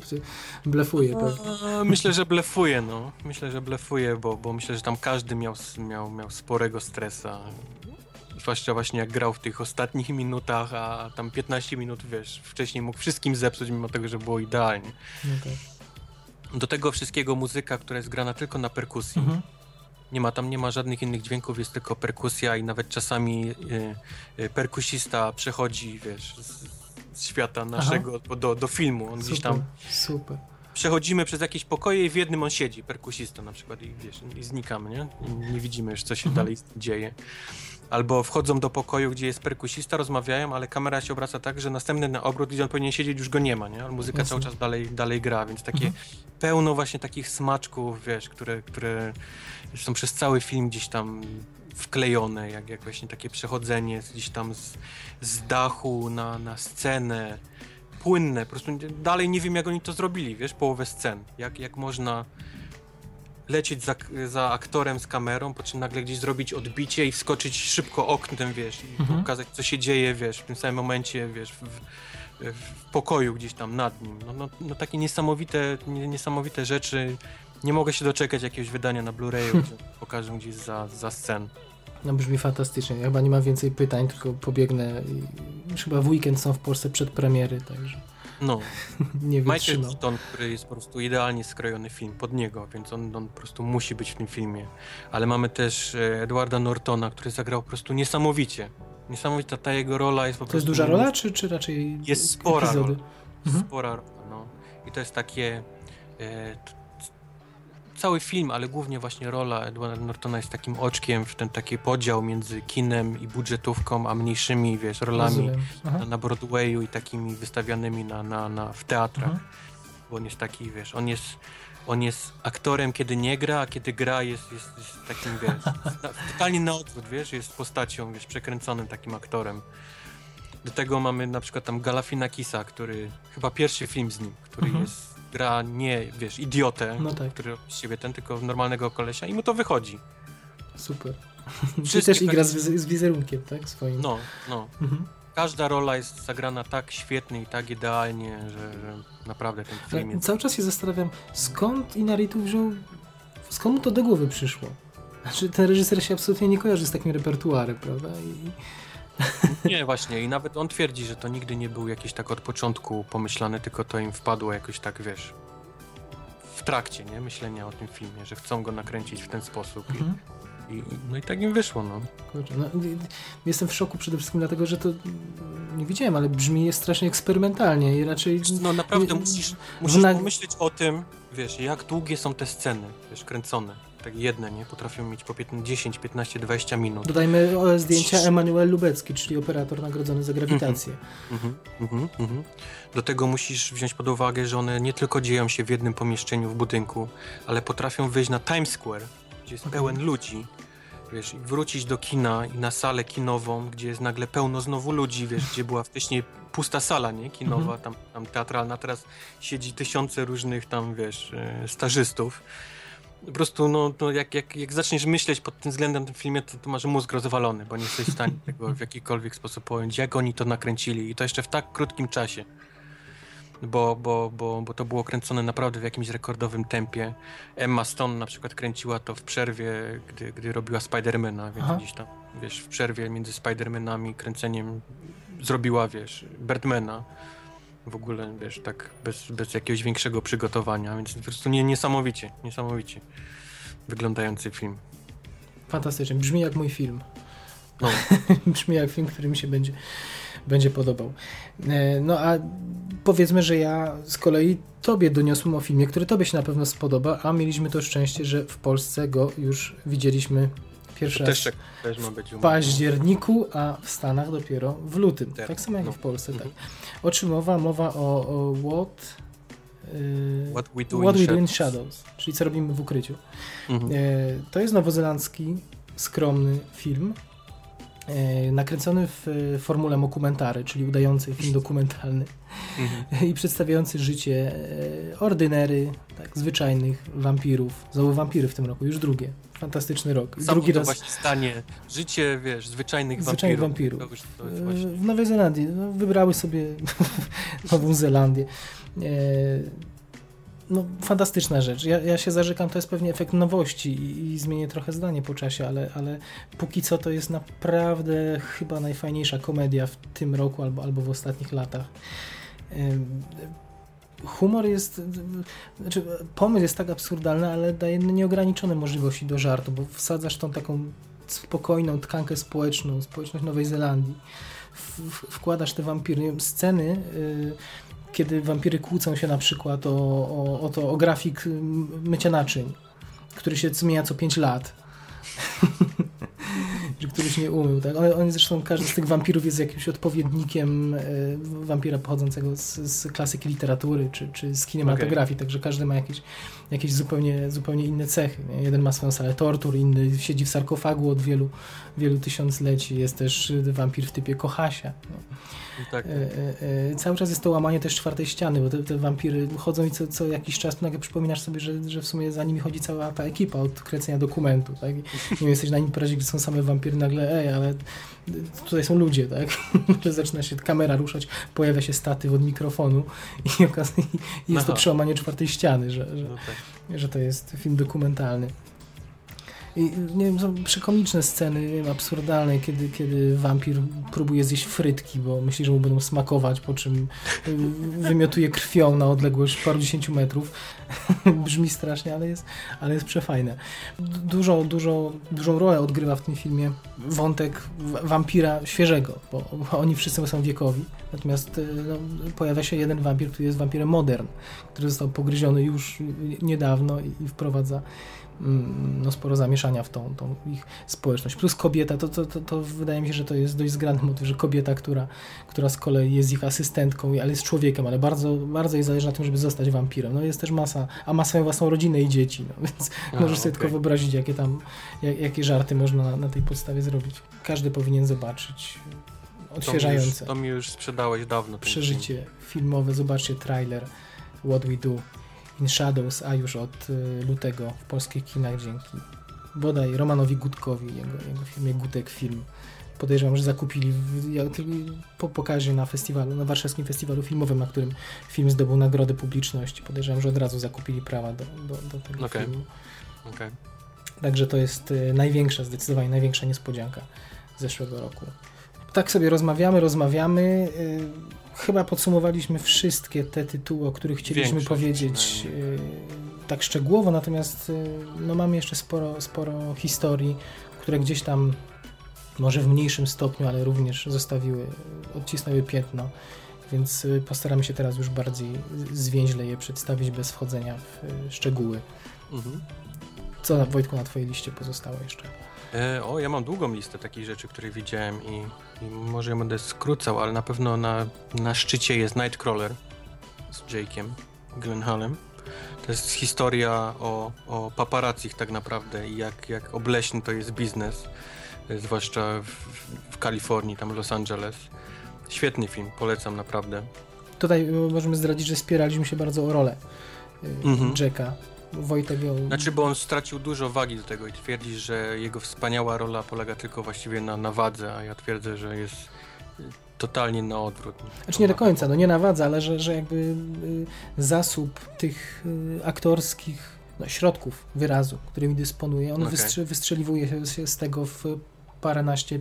blefuje pewnie. Myślę, że blefuje, no. Myślę, że blefuje, bo, bo myślę, że tam każdy miał, miał, miał sporego stresa zwłaszcza właśnie jak grał w tych ostatnich minutach, a tam 15 minut, wiesz, wcześniej mógł wszystkim zepsuć, mimo tego, że było idealnie. No tak. Do tego wszystkiego muzyka, która jest grana tylko na perkusji. Mhm. Nie ma tam nie ma żadnych innych dźwięków, jest tylko perkusja i nawet czasami y, y, perkusista przechodzi, wiesz, z, z świata naszego do, do filmu. On super, gdzieś tam. Super przechodzimy przez jakieś pokoje i w jednym on siedzi, perkusista na przykład i wiesz, i znikamy, nie? I nie widzimy już, co się mhm. dalej dzieje. Albo wchodzą do pokoju, gdzie jest perkusista, rozmawiają, ale kamera się obraca tak, że następny na obrót, gdzie on powinien siedzieć, już go nie ma, nie? Ale muzyka Jasne. cały czas dalej, dalej gra, więc takie mhm. pełno właśnie takich smaczków, wiesz, które, które są przez cały film gdzieś tam wklejone, jak, jak właśnie takie przechodzenie gdzieś tam z, z dachu na, na scenę, płynne, po prostu dalej nie wiem jak oni to zrobili, wiesz, połowę scen, jak, jak można lecieć za, za aktorem z kamerą, po czym nagle gdzieś zrobić odbicie i wskoczyć szybko oknem, wiesz, i mhm. pokazać, co się dzieje, wiesz, w tym samym momencie, wiesz, w, w pokoju gdzieś tam nad nim. No, no, no takie niesamowite, niesamowite rzeczy. Nie mogę się doczekać jakiegoś wydania na Blu-rayu, gdzie pokażę gdzieś za, za scen. No brzmi fantastycznie. Ja chyba nie mam więcej pytań, tylko pobiegnę chyba w weekend są w Polsce przedpremiery, także No, nie Michael. Keaton, który jest po prostu idealnie skrojony film pod niego, więc on, on po prostu musi być w tym filmie. Ale mamy też e, Edwarda Nortona, który zagrał po prostu niesamowicie. Niesamowita ta jego rola jest po To prostu... jest duża rola, czy, czy raczej Jest spora epizody? rola. Mhm. Spora rola, no. I to jest takie... E, cały film, ale głównie właśnie rola Edwarda Nortona jest takim oczkiem w ten taki podział między kinem i budżetówką, a mniejszymi, wiesz, rolami. Aha. na, na Broadwayu i takimi wystawianymi na, na, na, w teatrach. Mhm. Bo on jest taki, wiesz, on jest, on jest aktorem, kiedy nie gra, a kiedy gra jest, jest, jest takim, wiesz, totalnie na odwrót, wiesz, jest postacią, wiesz, przekręconym takim aktorem. Do tego mamy na przykład tam Galafinakisa, który, chyba pierwszy film z nim, który Mhm. jest, gra nie, wiesz, idiotę, No tak. który z siebie ten, tylko normalnego kolesia i mu to wychodzi. Super. Czy też igra z, wiz- z wizerunkiem, tak? Swoim. No, no. Mhm. Każda rola jest zagrana tak świetnie i tak idealnie, że, że naprawdę ten film jest... Cały czas się zastanawiam, skąd Inaritu wziął, skąd mu to do głowy przyszło? Znaczy, ten reżyser się absolutnie nie kojarzy z takim repertuarem, prawda? I, Nie, właśnie. I nawet on twierdzi, że to nigdy nie był jakiś tak od początku pomyślany, tylko to im wpadło jakoś tak, wiesz, w trakcie, nie? Myślenia o tym filmie, że chcą go nakręcić w ten sposób. mhm. I, i, no i tak im wyszło, no. Kurczę, no, jestem w szoku przede wszystkim dlatego, że to nie widziałem, ale brzmi jest strasznie eksperymentalnie i raczej No naprawdę musisz, musisz na- pomyśleć o tym, wiesz, jak długie są te sceny, wiesz, kręcone. Tak jedne, nie? Potrafią mieć po 15, 10, 15, 20 minut. dodajmy o, zdjęcia Emanuel Lubecki, czyli operator nagrodzony za grawitację. Mhm, mhm, mhm. Do tego musisz wziąć pod uwagę, że one nie tylko dzieją się w jednym pomieszczeniu w budynku, ale potrafią wyjść na Times Square, gdzie jest pełen ludzi. Wiesz, i wrócić do kina i na salę kinową, gdzie jest nagle pełno znowu ludzi, wiesz, gdzie była wcześniej pusta sala, nie? Kinowa, tam, tam teatralna, teraz siedzi tysiące różnych tam, wiesz, e, stażystów. Po prostu, no, no jak, jak, jak zaczniesz myśleć pod tym względem tym filmie, to, to masz mózg rozwalony, bo nie jesteś w stanie tego w jakikolwiek sposób pojąć, jak oni to nakręcili i to jeszcze w tak krótkim czasie. Bo, bo, bo, bo to było kręcone naprawdę w jakimś rekordowym tempie. Emma Stone na przykład kręciła to w przerwie, gdy, gdy robiła Spidermana, więc Aha. gdzieś tam, wiesz, w przerwie między Spidermanami, kręceniem zrobiła, wiesz, Birdmana. W ogóle, wiesz, tak bez, bez jakiegoś większego przygotowania, więc po prostu nie, niesamowicie, niesamowicie wyglądający film. Fantastycznie, brzmi jak mój film. No. brzmi jak film, który mi się będzie, będzie podobał. E, No a powiedzmy, że ja z kolei tobie doniosłem o filmie, który tobie się na pewno spodoba, a mieliśmy to szczęście, że w Polsce go już widzieliśmy pierwszy Też, tak- też ma być w październiku, a w Stanach dopiero w lutym. Tak. Tak samo jak No. w Polsce. Tak. Mhm. O czym mowa? Mowa o, o What... y, What We Do What in We Do in Shadows. Shadows, czyli co robimy w ukryciu. Mhm. E, To jest nowozelandzki, skromny film, e, nakręcony w e, formule mockumentary, czyli udający film dokumentalny Mhm. i przedstawiający życie e, ordynery, tak, zwyczajnych wampirów. Znowu wampiry w tym roku, już drugie. Fantastyczny rok. Samo Drugi to raz właśnie stanie. Życie, wiesz, zwyczajnych, Zwyczajnych wampirów. w Nowej Zelandii. No, wybrały sobie Nową Zelandię. E, No, fantastyczna rzecz. Ja, ja się zarzekam, to jest pewnie efekt nowości i, i zmienię trochę zdanie po czasie, ale, ale póki co to jest naprawdę chyba najfajniejsza komedia w tym roku albo, albo w ostatnich latach. Humor jest, znaczy pomysł jest tak absurdalny, ale daje nieograniczone możliwości do żartu, bo wsadzasz tą taką spokojną tkankę społeczną, społeczność Nowej Zelandii. W, w, wkładasz te wampiry, sceny, y, kiedy wampiry kłócą się na przykład o, o, o to, o grafik m, mycia naczyń, który się zmienia co 5 lat. Któryś nie umył, tak? One, one zresztą, każdy z tych wampirów jest jakimś odpowiednikiem y, wampira pochodzącego z, z klasyki literatury, czy, czy z kinematografii, także każdy ma jakieś, jakieś zupełnie, zupełnie inne cechy. Jeden ma swoją salę tortur, inny siedzi w sarkofagu od wielu, wielu tysiącleci, jest też y, wampir w typie Kochasia. No. Tak, e, e, cały czas jest to łamanie też czwartej ściany, bo te, te wampiry chodzą i co, co jakiś czas nagle przypominasz sobie, że, że w sumie za nimi chodzi cała ta ekipa od kręcenia dokumentu, tak? I nie jesteś na imprezie, gdzie są same wampiry, nagle ej, ale tutaj są ludzie, tak? że zaczyna się kamera ruszać, pojawia się statyw od mikrofonu i, i jest to Aha. przełamanie czwartej ściany, że, że, no tak. że to jest film dokumentalny. Nie wiem, są przekomiczne sceny, nie wiem, absurdalne, kiedy, kiedy wampir próbuje zjeść frytki, bo myśli, że mu będą smakować, po czym y, wymiotuje krwią na odległość paru dziesięciu metrów. Brzmi strasznie, ale jest, ale jest przefajne. Dużo, dużo, dużą rolę odgrywa w tym filmie wątek wampira świeżego, bo oni wszyscy są wiekowi. Natomiast y, no, pojawia się jeden wampir, który jest wampirem modern, który został pogryziony już niedawno i, i wprowadza no, sporo zamieszania w tą, tą ich społeczność. Plus kobieta, to, to, to, to, wydaje mi się, że to jest dość zgrany motyw, że kobieta, która, która z kolei jest ich asystentką, ale jest człowiekiem, ale bardzo, bardzo jej zależy na tym, żeby zostać wampirem. No jest też masa, a ma swoją własną rodzinę i dzieci, no, więc a, możesz sobie okay. tylko wyobrazić, jakie tam, jak, jakie żarty można na, na, tej podstawie zrobić. Każdy powinien zobaczyć. Odświeżające. To mi już, to mi już sprzedałeś dawno. Przeżycie film. filmowe, zobaczcie trailer What We Do. In Shadows, a już od y, lutego w polskich kinach dzięki bodaj Romanowi Gutkowi, jego, jego filmie Gutek Film. Podejrzewam, że zakupili po pokazie na festiwalu, na warszawskim festiwalu filmowym, na którym film zdobył nagrodę publiczności. Podejrzewam, że od razu zakupili prawa do, do, do tego okay. filmu. Okay. Także to jest y, największa, zdecydowanie największa niespodzianka zeszłego roku. Tak sobie rozmawiamy, rozmawiamy. Y, chyba podsumowaliśmy wszystkie te tytuły, o których chcieliśmy Większość powiedzieć y, tak szczegółowo, natomiast y, no, mamy jeszcze sporo, sporo historii, które gdzieś tam może w mniejszym stopniu, ale również zostawiły, odcisnęły piętno, więc y, postaramy się teraz już bardziej zwięźle je przedstawić bez wchodzenia w szczegóły. Mhm. Co Wojtku na Twojej liście pozostało jeszcze? E, o, ja mam długą listę takich rzeczy, które widziałem i może ja będę skrócał, ale na pewno na, na szczycie jest Nightcrawler z Jake'iem Gyllenhaalem. To jest historia o, o paparazzich tak naprawdę i jak, jak obleśny to jest biznes, zwłaszcza w, w Kalifornii, tam Los Angeles. Świetny film, polecam naprawdę. Tutaj możemy zdradzić, że spieraliśmy się bardzo o rolę mhm. Jacka Wojtek ją... Znaczy, bo on stracił dużo wagi do tego i twierdzi, że jego wspaniała rola polega tylko właściwie na, na wadze, a ja twierdzę, że jest totalnie na odwrót. Znaczy nie do końca, no nie na wadze, ale że, że jakby y, zasób tych y, aktorskich no, środków wyrazu, którymi dysponuje, on okay. wystrze wystrzeliwuje się z tego w paręnaście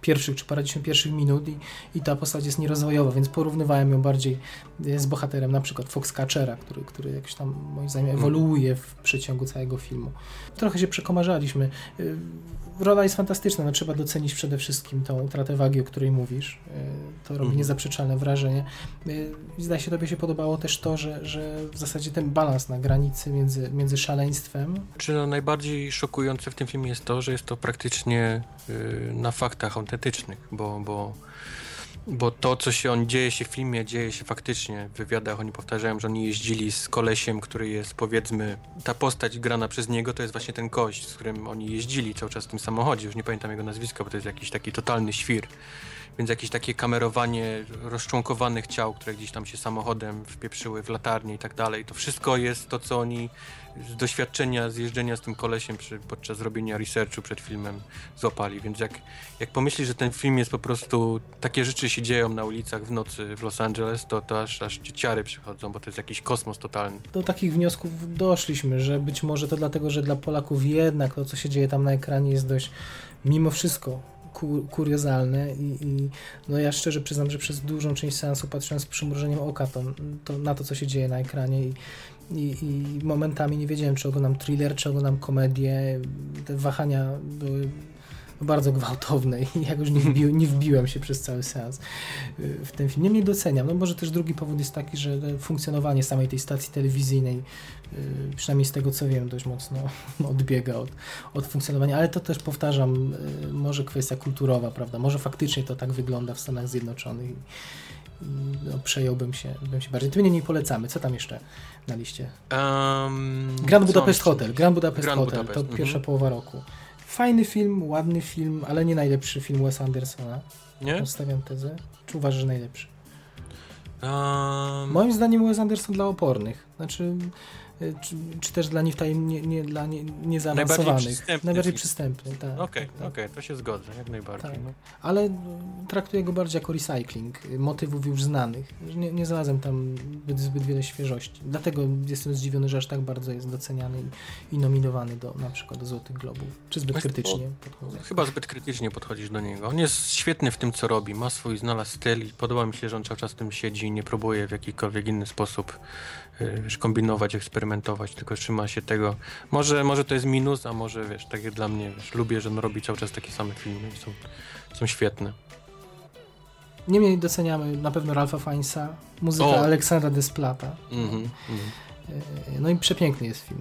pierwszych czy parędziesiąt pierwszych minut i, i ta postać jest nierozwojowa, więc porównywałem ją bardziej e, z bohaterem na przykład Foxcatchera, który, który jakoś tam moim zdaniem mhm. ewoluuje w przeciągu całego filmu. Trochę się przekomarzaliśmy. E, rola jest fantastyczna, no, trzeba docenić przede wszystkim tą utratę wagi, o której mówisz. E, to robi mhm. niezaprzeczalne wrażenie. Zdaje się, tobie się podobało też to, że, że w zasadzie ten balans na granicy między, między szaleństwem. Czy no najbardziej szokujące w tym filmie jest to, że jest to praktycznie yy, na faktach faktach autentycznych, bo, bo, bo to, co się on dzieje się w filmie, dzieje się faktycznie. W wywiadach oni powtarzają, że oni jeździli z kolesiem, który jest powiedzmy, ta postać grana przez niego to jest właśnie ten kość, z którym oni jeździli cały czas w tym samochodzie. Już nie pamiętam jego nazwiska, bo to jest jakiś taki totalny świr więc jakieś takie kamerowanie rozczłonkowanych ciał, które gdzieś tam się samochodem wpieprzyły w latarnię i tak dalej. To wszystko jest to, co oni z doświadczenia, z jeżdżenia z tym kolesiem przy, podczas robienia researchu przed filmem złapali. Więc jak, jak pomyślisz, że ten film jest po prostu, takie rzeczy się dzieją na ulicach w nocy w Los Angeles, to, to aż, aż ciary przychodzą, bo to jest jakiś kosmos totalny. Do takich wniosków doszliśmy, że być może to dlatego, że dla Polaków jednak to, co się dzieje tam na ekranie jest dość mimo wszystko kuriozalne i, i, no ja szczerze przyznam, że przez dużą część seansu patrzyłem z przymrużeniem oka to, to, na to, co się dzieje na ekranie i, i, i momentami nie wiedziałem, czy oglądam thriller, czy oglądam komedię. Te wahania były bardzo gwałtowne i jakoś nie, wbi nie wbiłem się przez cały seans y, w ten film. Nie doceniam. No może też drugi powód jest taki, że funkcjonowanie samej tej stacji telewizyjnej, y, przynajmniej z tego co wiem, dość mocno odbiega od, od funkcjonowania, ale to też powtarzam, y, może kwestia kulturowa, prawda? Może faktycznie to tak wygląda w Stanach Zjednoczonych no, przejąłbym się, bym się bardziej. Ty mnie nie polecamy. Co tam jeszcze na liście? Um, Grand Budapest Hotel. Grand Budapest Grand Hotel. Budapest. To mhm. pierwsza połowa roku. Fajny film, ładny film, ale nie najlepszy film Wes Andersona. Nie? Postawiam tezę. Czy uważasz, że najlepszy? Um... Moim zdaniem Wes Anderson dla opornych. Znaczy, czy, czy też dla niewtajem, nie, nie, dla nie, niezaawansowanych. Najbardziej przystępny. Najbardziej przystępny, tak. Okej, tak, tak. okej, to się zgodzę, jak najbardziej. Tak. No. Ale traktuję go bardziej jako recycling motywów już znanych. Nie, nie znalazłem tam zbyt, zbyt wiele świeżości. Dlatego jestem zdziwiony, że aż tak bardzo jest doceniany i, i nominowany do na przykład do Złotych Globów. Czy zbyt Właśnie, krytycznie podchodzę? Chyba zbyt krytycznie podchodzisz do niego. On jest świetny w tym, co robi. Ma swój znalazł styl i podoba mi się, że on cały czas tym siedzi i nie próbuje w jakikolwiek inny sposób y, kombinować, eksperymentować, tylko trzyma się tego. Może, może to jest minus, a może wiesz, tak jak dla mnie, wiesz, lubię, że on robi cały czas takie same filmy i są, są świetne. Niemniej doceniamy na pewno Ralpha Fiennesa, muzyka O. Aleksandra Desplata. Mhm, mhm. E, No i przepiękny jest film.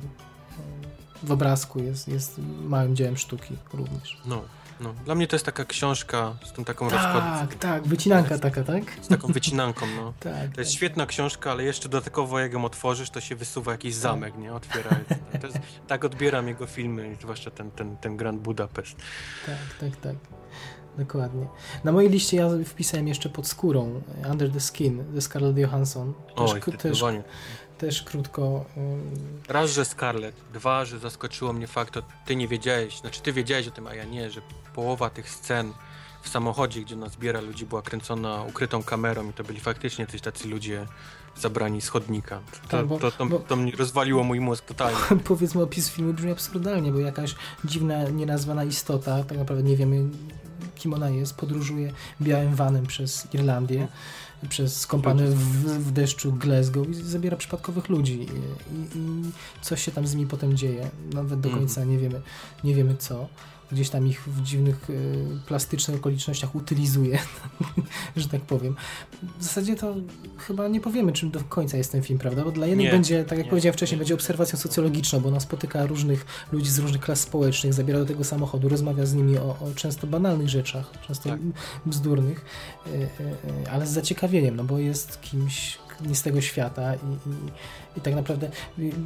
E, W obrazku jest, jest małym dziełem sztuki również. No, no. Dla mnie to jest taka książka z tą taką rozkładem, Tak, tak, wycinanka taka, tak? z taką wycinanką, no. Tak. To jest świetna książka, ale jeszcze dodatkowo jak ją otworzysz, to się wysuwa jakiś zamek, nie? Otwiera. To jest, tak odbieram jego filmy, zwłaszcza ten, ten, ten Grand Budapest. Tak, tak, tak. Dokładnie. Na mojej liście ja wpisałem jeszcze pod skórą Under the Skin ze Scarlett Johansson. Też, Oj, też, też krótko. ym, Raz, że Scarlett, dwa, że zaskoczyło mnie fakt, że ty nie wiedziałeś, znaczy ty wiedziałeś o tym, a ja nie, że połowa tych scen w samochodzie, gdzie ona zbiera ludzi, była kręcona ukrytą kamerą i to byli faktycznie coś tacy ludzie zabrani z chodnika. To, Tak, bo- to, to, bo- to mnie rozwaliło mój mózg totalnie. powiedzmy opis filmu brzmi absurdalnie, bo jakaś dziwna, nienazwana istota, tak naprawdę nie wiemy kim ona jest, podróżuje białym vanem przez Irlandię, przez skąpany w, w deszczu Glasgow i zabiera przypadkowych ludzi i, i, i coś się tam z nimi potem dzieje. Nawet do Mhm. końca nie wiemy, nie wiemy co. Gdzieś tam ich w dziwnych, y, plastycznych okolicznościach utylizuje, że tak powiem. W zasadzie to chyba nie powiemy, czym do końca jest ten film, prawda? Bo dla jednych Nie, będzie, tak jak nie, powiedziałem wcześniej, nie. będzie obserwacją socjologiczną, bo ona spotyka różnych ludzi z różnych klas społecznych, zabiera do tego samochodu, rozmawia z nimi o, o często banalnych rzeczach, często Tak. bzdurnych, y, y, ale z zaciekawieniem, no bo jest kimś nie z tego świata i, i, i tak naprawdę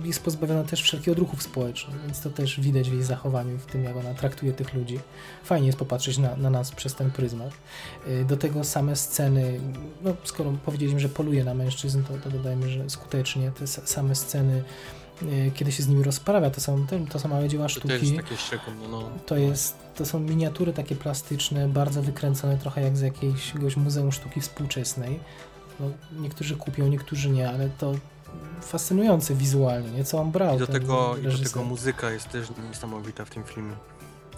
jest pozbawiona też wszelkich odruchów społecznych, więc to też widać w jej zachowaniu, w tym jak ona traktuje tych ludzi. Fajnie jest popatrzeć na, na nas przez ten pryzmat. Y, Do tego same sceny, no skoro powiedzieliśmy, że poluje na mężczyzn, to, to dodajmy, że skutecznie te same sceny, y, kiedy się z nimi rozprawia, to są, to, są małe dzieła To sztuki. no. To, jest, to są miniatury takie plastyczne, bardzo wykręcone, trochę jak z jakiegoś muzeum sztuki współczesnej. No, niektórzy kupią, niektórzy nie, ale to fascynujące wizualnie, nie? Co on brał I do, tego, I do tego muzyka jest też niesamowita w tym filmie.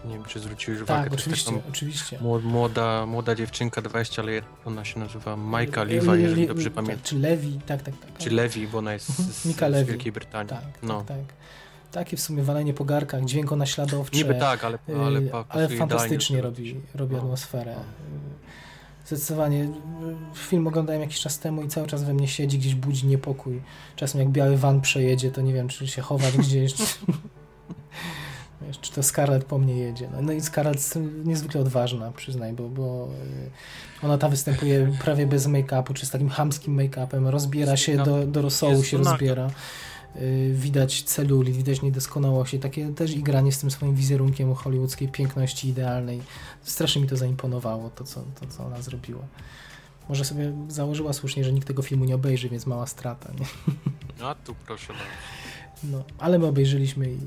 Nie wiem, czy zwróciłeś uwagę. Tak, oczywiście, oczywiście. mło- Młoda, młoda dziewczynka, 20 lat, ona się nazywa Majka Liwa, jeżeli dobrze tak, pamiętam. Czy Lewi, tak, tak, tak. Czy Lewi, bo ona jest Mhm, z, Levi. Wielkiej Brytanii. Tak, no. tak, tak. Takie w sumie walenie po garkach, dźwiękonaśladowcze. Niby tak, ale, ale, ale, pa- pasuje fantastycznie robi, robi No. atmosferę. Zdecydowanie. Film oglądałem jakiś czas temu i cały czas we mnie siedzi, gdzieś budzi niepokój. Czasem jak biały van przejedzie, to nie wiem, czy się chować gdzieś. Czy, wiesz, czy to Scarlett po mnie jedzie. No, no i Scarlett niezwykle odważna, przyznaj, bo, bo yy, ona tam występuje prawie bez make-upu, czy z takim chamskim make-upem, rozbiera się do, do rosołu, się rozbiera. Yy, widać celulit, widać niedoskonałości, takie też igranie z tym swoim wizerunkiem hollywoodzkiej piękności idealnej. Strasznie mi to zaimponowało, to co, to, co ona zrobiła. Może sobie założyła słusznie, że nikt tego filmu nie obejrzy, więc mała strata. Nie? A tu proszę bardzo. No, ale my obejrzeliśmy i,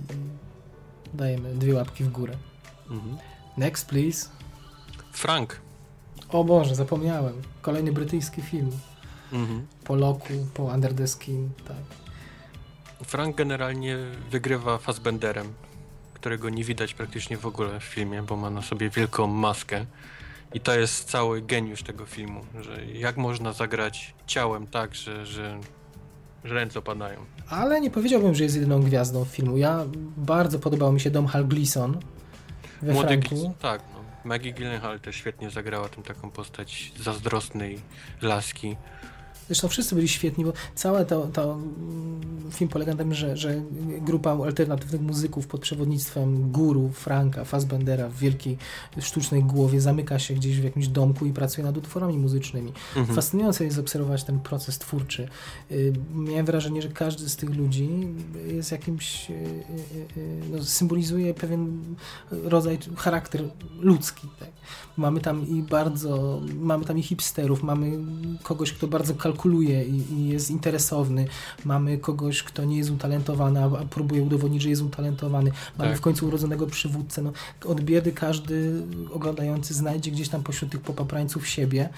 dajemy dwie łapki w górę. Mhm. Next, please. Frank. O Boże, zapomniałem. Kolejny brytyjski film. Mhm. Po Loku, po Under the Skin, tak. Frank generalnie wygrywa Fassbenderem, którego nie widać praktycznie w ogóle w filmie, bo ma na sobie wielką maskę. I to jest cały geniusz tego filmu, że jak można zagrać ciałem tak, że, że, że ręce opadają. Ale nie powiedziałbym, że jest jedyną gwiazdą filmu. Ja bardzo podobał mi się Dom Hal Gleason we Młody Franku. Gleason, tak, no. Maggie Gyllenhaal też świetnie zagrała tym taką postać zazdrosnej laski. Zresztą wszyscy byli świetni, bo cały to, to mm, film polega na tym, że, że grupa alternatywnych muzyków pod przewodnictwem guru Franka Fassbendera w wielkiej sztucznej głowie zamyka się gdzieś w jakimś domku i pracuje nad utworami muzycznymi. Mhm. Fascynujące jest obserwować ten proces twórczy. Y, Miałem wrażenie, że każdy z tych ludzi jest jakimś, y, y, no, symbolizuje pewien rodzaj, charakter ludzki. Tak? Mamy tam i bardzo, mamy tam i hipsterów, mamy kogoś, kto bardzo kalkuluje kalkuluje i, i, jest interesowny. Mamy kogoś, kto nie jest utalentowany, a, a próbuje udowodnić, że jest utalentowany. Mamy tak. w końcu urodzonego przywódcę. No, od biedy każdy oglądający znajdzie gdzieś tam pośród tych popaprańców siebie.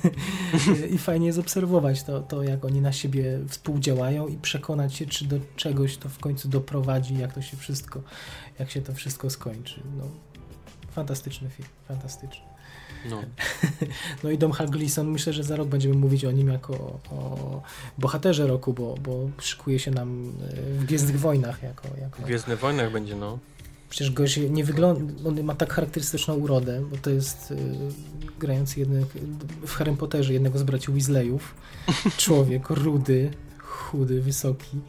I fajnie jest obserwować to, to, jak oni na siebie współdziałają i przekonać się, czy do czegoś to w końcu doprowadzi, jak to się wszystko, jak się to wszystko skończy. No, fantastyczny film, fantastyczny. No. no i Dom Gleason, myślę, że za rok będziemy mówić o nim jako o bohaterze roku, bo, bo szykuje się nam w Gwiezdnych Wojnach. Jako, jako... W Gwiezdnych Wojnach będzie, no. Przecież gość nie wygląda, on ma tak charakterystyczną urodę, bo to jest y, grający jednego, w Harry Potterze jednego z braci Weasleyów. Człowiek rudy, chudy, wysoki.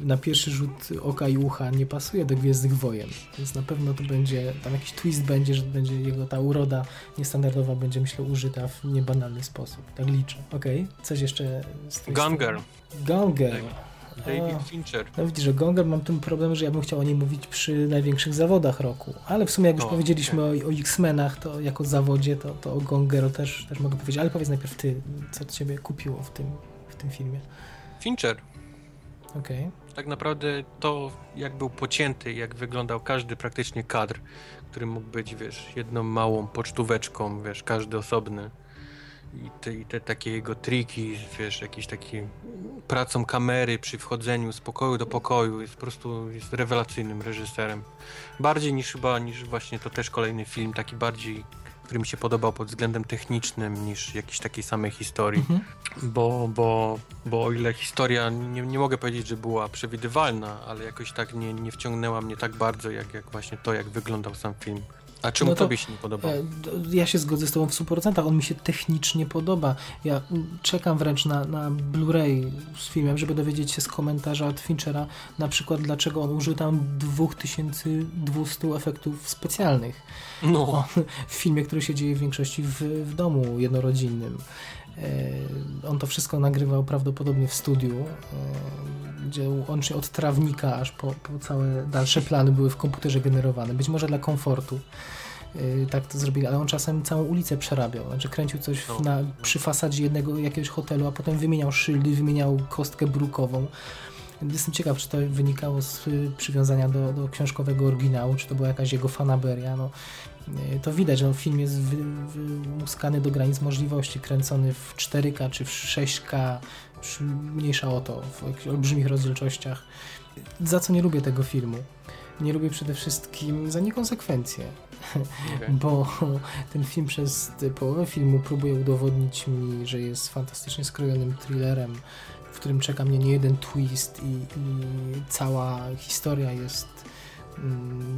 Na pierwszy rzut oka i ucha nie pasuje do Gwiezdnych Wojen, więc na pewno to będzie, tam jakiś twist będzie, że będzie jego ta uroda niestandardowa będzie myślę użyta w niebanalny sposób. Tak liczę. Okej, okay. coś jeszcze Gunger. Gunger. David Fincher. No widzisz, że Gonger mam ten problem, że ja bym chciał o niej mówić przy największych zawodach roku. Ale w sumie jak już o, powiedzieliśmy okay. o, o X-Menach, to jako zawodzie, to, to o Gongeru też, też mogę powiedzieć. Ale powiedz najpierw ty, co ciebie kupiło w tym, w tym filmie. Fincher. Okay. Tak naprawdę to, jak był pocięty, jak wyglądał każdy praktycznie kadr, który mógł być, wiesz, jedną małą pocztóweczką, wiesz, każdy osobny i te, i te takie jego triki, wiesz, jakieś takie pracą kamery przy wchodzeniu z pokoju do pokoju, jest po prostu jest rewelacyjnym reżyserem. Bardziej niż chyba, niż właśnie to też kolejny film, taki bardziej który mi się podobał pod względem technicznym niż jakiejś takiej samej historii. Mhm. Bo, bo, bo o ile historia, nie, nie mogę powiedzieć, że była przewidywalna, ale jakoś tak nie, nie wciągnęła mnie tak bardzo, jak, jak właśnie to, jak wyglądał sam film. A czemu no to, tobie się nie podoba? E, ja się zgodzę z tobą w 100%. On mi się technicznie podoba. Ja czekam wręcz na, na Blu-ray z filmem, żeby dowiedzieć się z komentarza od Finchera na przykład dlaczego on użył tam 2200 efektów specjalnych. No. w filmie, który się dzieje w większości w, w domu jednorodzinnym. E, on to wszystko nagrywał prawdopodobnie w studiu, e, gdzie łącznie od trawnika aż po, po całe dalsze plany były w komputerze generowane. Być może dla komfortu e, tak to zrobili, ale on czasem całą ulicę przerabiał. Znaczy kręcił coś no. na, przy fasadzie jednego jakiegoś hotelu, a potem wymieniał szyldy, wymieniał kostkę brukową. Jestem ciekaw, czy to wynikało z przywiązania do, do książkowego oryginału, czy to była jakaś jego fanaberia. No, to widać, że film jest wymuskany do granic możliwości, kręcony w 4K czy w 6K, mniejsza o to, w olbrzymich rozdzielczościach. Za co nie lubię tego filmu? Nie lubię przede wszystkim za niekonsekwencje, okay. bo ten film przez połowę filmu próbuje udowodnić mi, że jest fantastycznie skrojonym thrillerem, w którym czeka mnie nie jeden twist i, i cała historia jest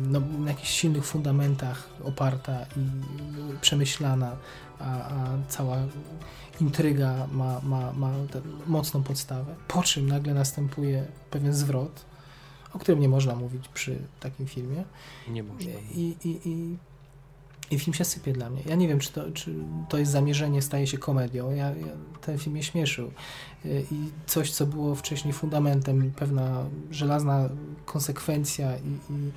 no, na jakichś silnych fundamentach oparta i przemyślana, a, a cała intryga ma, ma, ma mocną podstawę. Po czym nagle następuje pewien zwrot, o którym nie można mówić przy takim filmie. Nie można. I, i, i i film się sypie dla mnie. Ja nie wiem, czy to, czy to jest zamierzenie, staje się komedią. Ja, ja, ten film mnie śmieszył. Y, I coś, co było wcześniej fundamentem, pewna żelazna konsekwencja i, i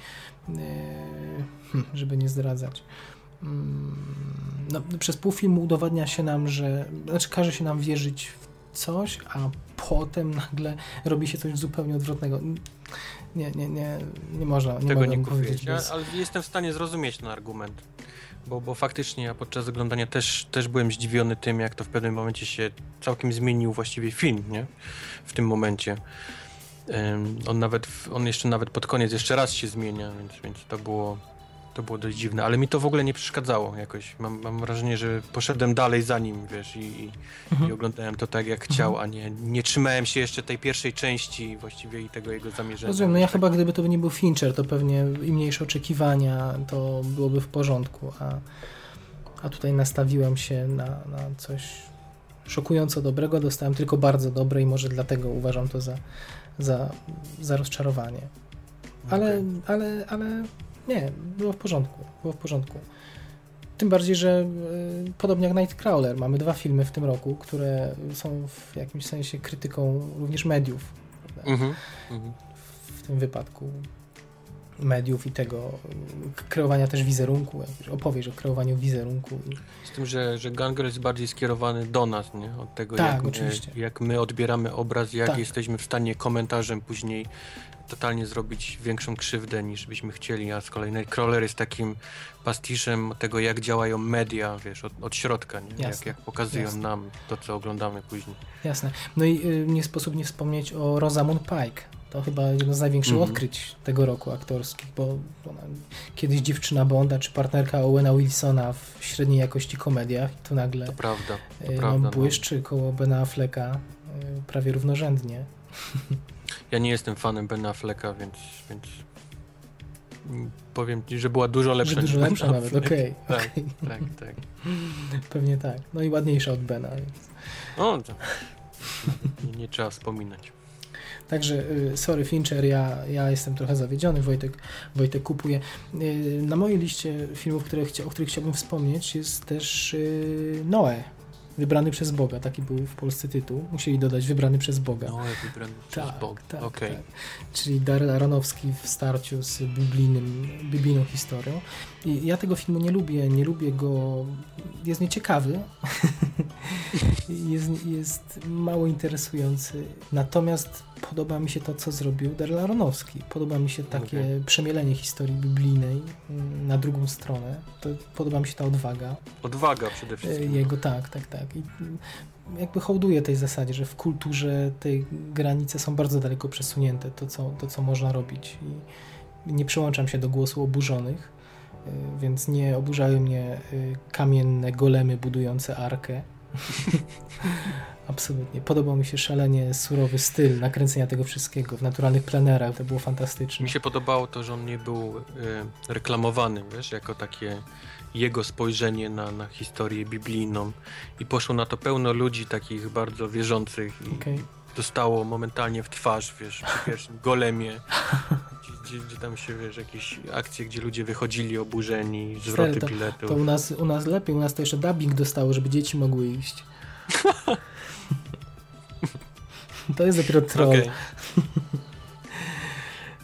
yy, żeby nie zdradzać. Mm, no, przez pół filmu udowadnia się nam, że znaczy każe się nam wierzyć w coś, a potem nagle robi się coś zupełnie odwrotnego. Nie, nie, nie, nie można. Nie Tego nie powiedzieć. Bez... ale jestem w stanie zrozumieć ten argument bo, bo faktycznie ja podczas oglądania też, też byłem zdziwiony tym, jak to w pewnym momencie się całkiem zmienił właściwie film, nie? W tym momencie. Um, on nawet, on jeszcze nawet pod koniec jeszcze raz się zmienia, więc, więc to było to było dość dziwne, ale mi to w ogóle nie przeszkadzało jakoś. Mam, mam wrażenie, że poszedłem dalej za nim, wiesz, i, mhm. i oglądałem to tak, jak chciał, mhm. a nie, nie trzymałem się jeszcze tej pierwszej części właściwie i tego jego zamierzenia. Rozumiem, no ja chyba gdyby to nie był Fincher, to pewnie i mniejsze oczekiwania, to byłoby w porządku, a, a tutaj nastawiłem się na, na coś szokująco dobrego, dostałem tylko bardzo dobre i może dlatego uważam to za, za, za rozczarowanie. Ale, okay. ale, ale nie, było w porządku. Było w porządku. Tym bardziej, że y, podobnie jak Nightcrawler, mamy dwa filmy w tym roku, które są w jakimś sensie krytyką również mediów. Mm -hmm. W tym wypadku. mediów i tego kreowania też wizerunku, opowieść o kreowaniu wizerunku. Z tym, że, że Ganger jest bardziej skierowany do nas, nie? Od tego, tak, jak. My, jak my odbieramy obraz, jak Tak. jesteśmy w stanie komentarzem później totalnie zrobić większą krzywdę niż byśmy chcieli, a z kolei Nightcrawler jest takim pastiszem tego, jak działają media, wiesz, od, od środka, nie? Jak, Jasne, jak pokazują jasne. nam to, co oglądamy później. Jasne. No i y, nie sposób nie wspomnieć o Rosamund Pike. To chyba jedno z największych Mhm. odkryć tego roku aktorskich, bo ona kiedyś dziewczyna Bonda czy partnerka Owena Wilsona w średniej jakości komediach tu nagle To prawda, to y, prawda. no, no. błyszczy koło Bena Afflecka y, prawie równorzędnie. Ja nie jestem fanem Ben Afflecka, więc, więc powiem ci, że była dużo lepsza Że niż dużo Ben lepsza nawet, okej. Tak, okej. tak, tak. Pewnie tak. No i ładniejsza od Bena. Więc. O, to nie, nie trzeba wspominać. Także, y, sorry Fincher, ja, ja jestem trochę zawiedziony, Wojtek, Wojtek kupuje. Y, Na mojej liście filmów, które chcia, o których chciałbym wspomnieć jest też y, Noe, Wybrany przez Boga, taki był w Polsce tytuł. Musieli dodać Wybrany przez Boga. No, wybrany przez Tak, Bóg. tak, Okej. tak. Czyli Darren Aronofsky w starciu z biblijnym, biblijną historią. I ja tego filmu nie lubię, nie lubię go, jest nieciekawy, jest, jest mało interesujący. Natomiast podoba mi się to, co zrobił Darren Aronofsky. Podoba mi się takie Okej. przemielenie historii biblijnej mm, na drugą stronę. To, podoba mi się ta odwaga. Odwaga przede E, wszystkim. Jego tak, tak, tak. I mm, jakby hołduję tej zasadzie, że w kulturze te granice są bardzo daleko przesunięte, to co, to, co można robić. I nie przyłączam się do głosu oburzonych, e, więc nie oburzały mnie e, kamienne golemy budujące arkę. Absolutnie. Podobał mi się szalenie surowy styl nakręcenia tego wszystkiego w naturalnych plenerach. To było fantastyczne. Mi się podobało to, że on nie był e, reklamowany, wiesz, jako takie jego spojrzenie na, na historię biblijną i poszło na to pełno ludzi takich bardzo wierzących i Okej. dostało momentalnie w twarz, wiesz, przy pierwszym golemie, gdzie, gdzie, tam się, wiesz, jakieś akcje, gdzie ludzie wychodzili oburzeni, zwroty to- biletów. To u nas, u nas lepiej, u nas to jeszcze dubbing dostało, żeby dzieci mogły iść. to jest dopiero troll. Okej.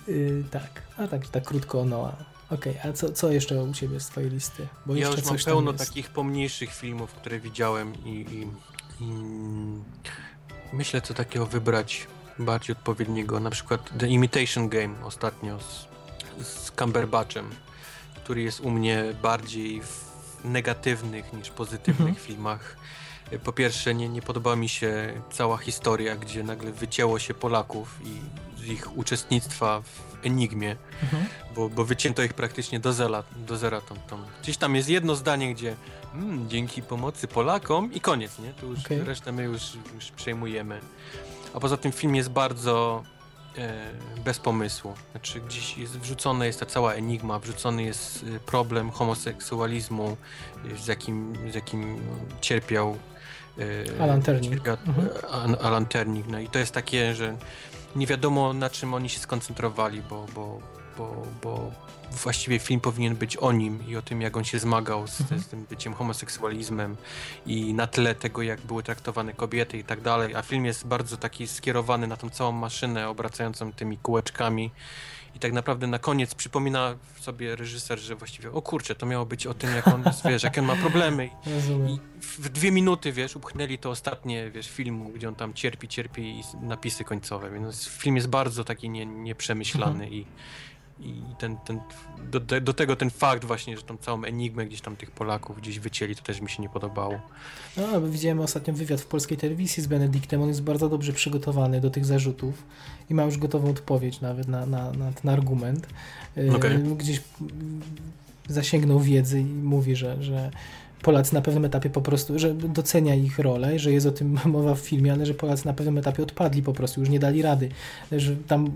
Y, tak, a tak, tak krótko o Noah. Okej, a co, co jeszcze u Ciebie z Twojej listy? Bo Ja już mam pełno takich pomniejszych filmów, które widziałem i, i, i myślę, co takiego wybrać bardziej odpowiedniego. Na przykład The Imitation Game ostatnio z, z Cumberbatchem, który jest u mnie bardziej w negatywnych niż pozytywnych Mhm. filmach. Po pierwsze, nie, nie podoba mi się cała historia, gdzie nagle wycięło się Polaków i ich uczestnictwa w Enigmie Mhm. bo, bo wycięto ich praktycznie do zera, do zera tam, tam. Gdzieś tam jest jedno zdanie, gdzie mm, dzięki pomocy Polakom i koniec, nie? Tu już Okej. resztę my już, już przejmujemy. A poza tym film jest bardzo e, bez pomysłu. Znaczy gdzieś jest wrzucona jest ta cała enigma, wrzucony jest e, problem homoseksualizmu, e, z jakim, z jakim cierpiał Alan cierpiał, Mhm. An- Alan Turning. No i to jest takie, że nie wiadomo na czym oni się skoncentrowali, bo, bo, bo, bo właściwie film powinien być o nim i o tym, jak on się zmagał z, Mhm. z tym byciem homoseksualizmem i na tle tego, jak były traktowane kobiety i tak dalej. A film jest bardzo taki skierowany na tą całą maszynę obracającą tymi kółeczkami. I tak naprawdę na koniec przypomina sobie reżyser, że właściwie, o kurczę, to miało być o tym, jak on jest, wiesz, jak on ma problemy. I w dwie minuty, wiesz, upchnęli to ostatnie, wiesz, filmu, gdzie on tam cierpi, cierpi i napisy końcowe, więc film jest bardzo taki nie, nieprzemyślany i, i ten, ten, do, do- tego ten fakt właśnie, że tą całą enigmę gdzieś tam tych Polaków gdzieś wycięli, to też mi się nie podobało. No, widziałem ostatnio wywiad w polskiej telewizji z Benedyktem. On jest bardzo dobrze przygotowany do tych zarzutów i ma już gotową odpowiedź nawet na, na, na ten argument. Yy, Okej. Gdzieś zasięgnął wiedzy i mówi, że, że Polacy na pewnym etapie po prostu, że docenia ich rolę, że jest o tym mowa w filmie, ale że Polacy na pewnym etapie odpadli po prostu, już nie dali rady, że tam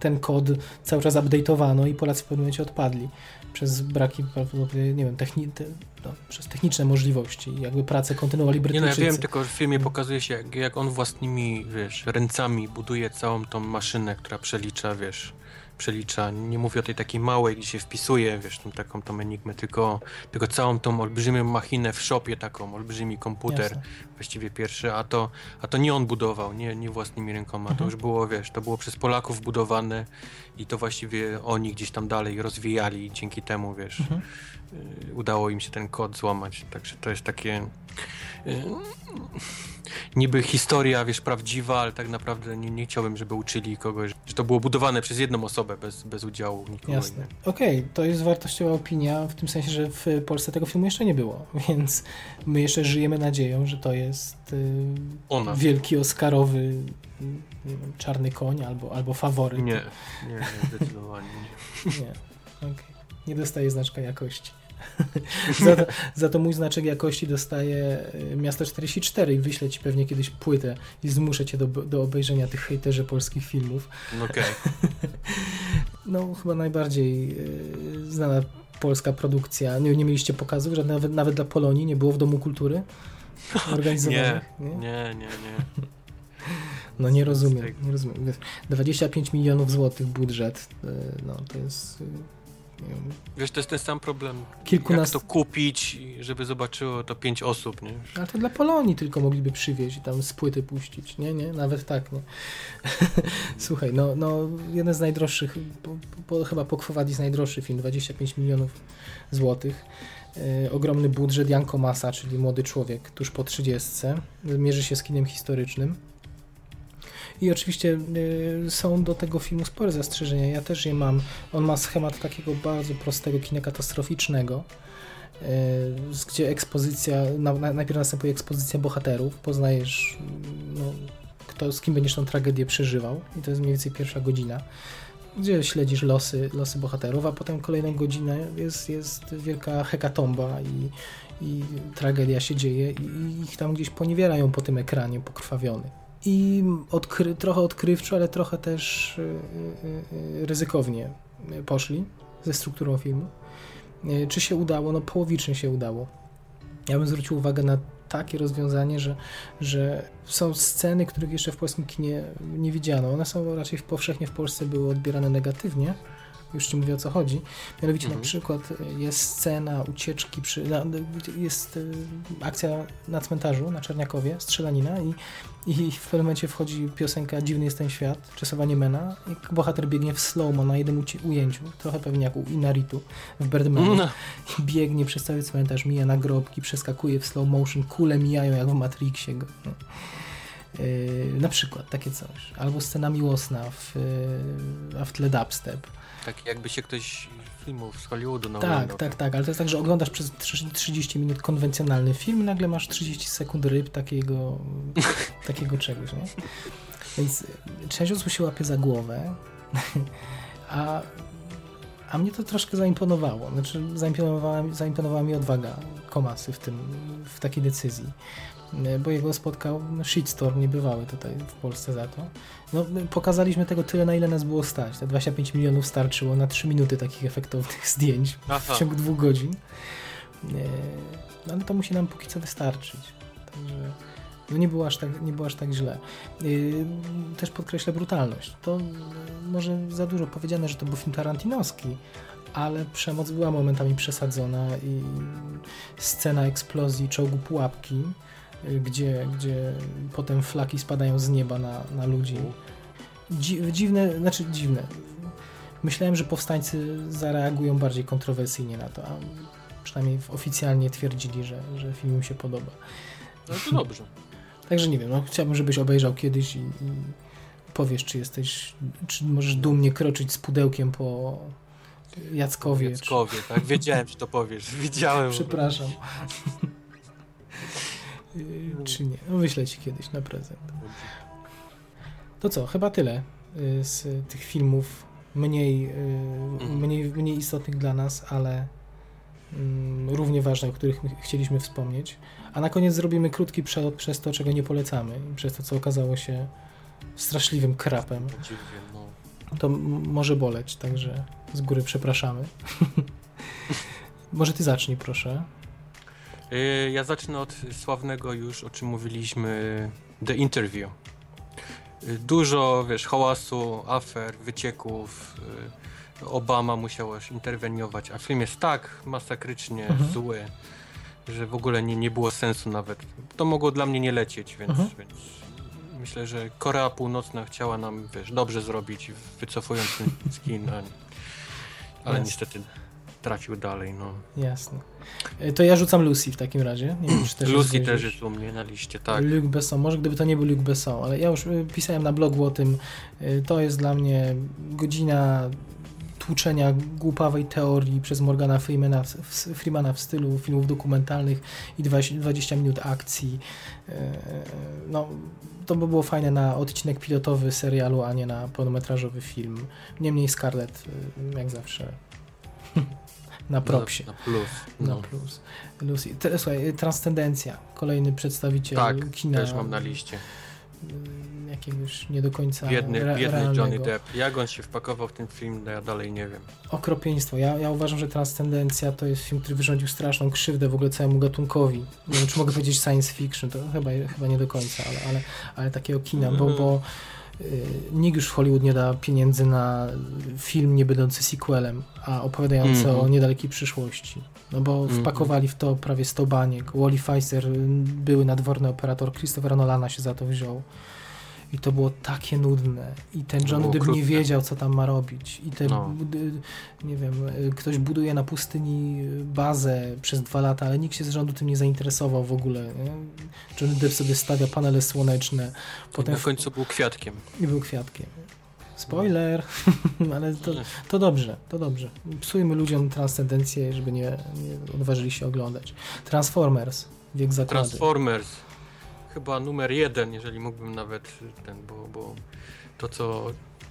ten kod cały czas update'owano i Polacy w pewnym momencie odpadli przez braki, prawdopodobnie, nie wiem, techni- te, no, przez techniczne możliwości. Jakby pracę kontynuowali Nie no, ja Brytyjczycy. wiem, tylko w filmie pokazuje się, jak, jak on własnymi, wiesz, ręcami buduje całą tą maszynę, która przelicza, wiesz, przelicza. Nie mówię o tej takiej małej, gdzie się wpisuje, wiesz, tą taką tą enigmę, tylko, tylko całą tą olbrzymią machinę w shopie taką, olbrzymi komputer, Jasne. właściwie pierwszy, a to, a to nie on budował, nie, nie własnymi rękoma, mhm. to już było, wiesz, to było przez Polaków budowane i to właściwie oni gdzieś tam dalej rozwijali dzięki temu, wiesz, mhm. Y, udało im się ten kod złamać, także to jest takie y, niby historia, wiesz, prawdziwa, ale tak naprawdę nie, nie chciałbym, żeby uczyli kogoś, że to było budowane przez jedną osobę bez, bez udziału nikogo Jasne. Okej, okay, to jest wartościowa opinia w tym sensie, że w Polsce tego filmu jeszcze nie było, więc my jeszcze żyjemy nadzieją, że to jest yy, wielki Oscarowy czarny koń albo, albo faworyt. Nie, nie, nie zdecydowanie nie. nie. Okay. Nie dostaje znaczka jakości. za, to, za, to, mój znaczek jakości dostaje y, Miasto 44 i wyślę ci pewnie kiedyś płytę i zmuszę cię do, do obejrzenia tych hejterzy polskich filmów. Okej. Okay. no chyba najbardziej y, znana polska produkcja. Nie, nie mieliście pokazów, że nawet, nawet dla Polonii nie było w Domu Kultury organizowanych? Nie, nie, nie, nie. nie. No nie rozumiem, nie rozumiem. 25 milionów złotych budżet, y, no to jest Wiesz, to jest ten sam problem. Kilkunast... Jak to kupić, żeby zobaczyło to pięć osób, nie? Ale to dla Polonii tylko mogliby przywieźć i tam z płyty puścić. Nie, nie, nawet tak, nie. Słuchaj, no, no jeden z najdroższych, po, po, chyba po Kwowadis najdroższy film, 25 milionów złotych. Yy, ogromny budżet Janko Masa, czyli młody człowiek tuż po 30. Mierzy się z kinem historycznym. I oczywiście y, są do tego filmu spore zastrzeżenia. Ja też je mam. On ma schemat takiego bardzo prostego kina katastroficznego, y, gdzie ekspozycja, na, najpierw następuje ekspozycja bohaterów, poznajesz no, kto, z kim będziesz tą tragedię przeżywał i to jest mniej więcej pierwsza godzina gdzie śledzisz losy, losy bohaterów, a potem kolejną godzinę jest, jest wielka hekatomba i, i tragedia się dzieje i ich tam gdzieś poniewierają po tym ekranie pokrwawiony i odkry, trochę odkrywczo, ale trochę też yy, yy, ryzykownie poszli ze strukturą filmu. Czy się udało? No połowicznie się udało. Ja bym zwrócił uwagę na takie rozwiązanie, że, że są sceny, których jeszcze w polskim kinie nie widziano. One są raczej powszechnie w Polsce były odbierane negatywnie, już ci mówię o co chodzi. Mianowicie mhm. na przykład jest scena ucieczki, przy, jest akcja na cmentarzu na Czerniakowie, strzelanina i i w pewnym momencie wchodzi piosenka Dziwny jest ten świat, czesowanie Mena i bohater biegnie w slow na jednym ujęciu, trochę pewnie jak u Inaritu w Birdmanie. No. Biegnie przez cały cmentarz, mija nagrobki, przeskakuje w slow motion, kule mijają jak w Matrixie. Go. Yy, na przykład takie coś. Albo scena miłosna, w, a w tle dubstep. Tak jakby się ktoś filmów z Hollywoodu na Tak, tak, tak, ale to jest tak, że oglądasz przez 30 minut konwencjonalny film nagle masz 30 sekund ryb takiego, takiego czegoś, nie? Więc część osób się łapie za głowę, a, a mnie to troszkę zaimponowało. Znaczy, zaimponowała, zaimponowała mi odwaga Komasy w, tym, w takiej decyzji. E, bo jego spotkał shitstorm niebywały tutaj w Polsce za to. No, pokazaliśmy tego tyle, na ile nas było stać. Te 25 milionów starczyło na 3 minuty takich efektownych zdjęć Aha. w ciągu dwóch godzin. E, no, ale to musi nam póki co wystarczyć. Także no nie, było aż tak, nie było aż tak źle. E, też podkreślę brutalność. To może za dużo powiedziane, że to był film tarantinowski, ale przemoc była momentami przesadzona i scena eksplozji czołgu pułapki gdzie, gdzie potem flaki spadają z nieba na, na ludzi. dziwne, znaczy dziwne. Myślałem, że powstańcy zareagują bardziej kontrowersyjnie na to, a przynajmniej oficjalnie twierdzili, że, że film im się podoba. No to dobrze. Także nie wiem, no, chciałbym, żebyś obejrzał kiedyś i, i powiesz, czy jesteś, czy możesz dumnie kroczyć z pudełkiem po Jackowie. Jackowie, czy... tak? Wiedziałem, że to powiesz. Widziałem. Przepraszam. Czy nie. No wyślę ci kiedyś na prezent. To co, chyba tyle yy, z tych filmów mniej, yy, mhm. mniej, mniej istotnych dla nas, ale mm, równie ważnych, o których chcieliśmy wspomnieć. A na koniec zrobimy krótki przelot przez to, czego nie polecamy, przez to, co okazało się straszliwym krapem. No. To może boleć, także z góry przepraszamy. może ty zacznij, proszę. Y, ja zacznę od sławnego już, o czym mówiliśmy, The Interview. y, dużo, wiesz, hałasu, afer, wycieków. y, Obama musiał aż interweniować, a film jest tak masakrycznie Mhm. zły, że w ogóle nie, nie było sensu nawet. To mogło dla mnie nie lecieć, więc, Mhm. więc myślę, że Korea Północna chciała nam, wiesz, dobrze zrobić, wycofując ten skin, ale Jasne. niestety trafił dalej, no. Jasne. E, To ja rzucam Lucy w takim razie. Nie wiem, czy też Lucy jest też jest u mnie na liście, tak. Luc Besson, może gdyby to nie był Luc Besson, ale ja już y, pisałem na blogu o tym, y, to jest dla mnie godzina tłuczenia głupawej teorii przez Morgana Freemana, w- Freemana w stylu filmów dokumentalnych i 20, 20 minut akcji. No, to by było fajne na odcinek pilotowy serialu, a nie na pełnometrażowy film. Niemniej Scarlett, jak zawsze, na propsie. Na, na plus. Na No. plus. Lucy. Te, słuchaj, Transcendencja. Kolejny przedstawiciel Tak, kina. też mam na liście. y, Jakiegoś nie do końca Biedny, re, biedny realnego. Johnny Depp. Jak on się wpakował w ten film, to ja dalej nie wiem. Okropieństwo. Ja, ja uważam, że Transcendencja to jest film, który wyrządził straszną krzywdę w ogóle całemu gatunkowi. Nie wiem, czy mogę powiedzieć science fiction, to chyba, chyba nie do końca, ale, ale, ale takiego kina, bo, bo y, nikt już w Hollywood nie da pieniędzy na film nie będący sequelem, a opowiadający Mhm. o niedalekiej przyszłości. No bo Mhm. wpakowali w to prawie 100 baniek. Wally Pfizer, y, były nadworny operator Christophera Nolana się za to wziął. I to było takie nudne. I ten To Johnny było Depp nie wiedział, co tam ma robić. I te, No. nie wiem, y, ktoś buduje na pustyni y, bazę przez dwa lata, ale nikt się z rządu tym nie zainteresował w ogóle. Nie? Depp sobie stawia panele słoneczne, potem Na końcu był kwiatkiem. i był kwiatkiem. Spoiler, ale to, to dobrze, to dobrze. Psujmy ludziom transcendencję, żeby nie, nie odważyli się oglądać. Transformers, wiek zakłady. Transformers. Chyba numer jeden, jeżeli mógłbym nawet ten, bo, bo to co.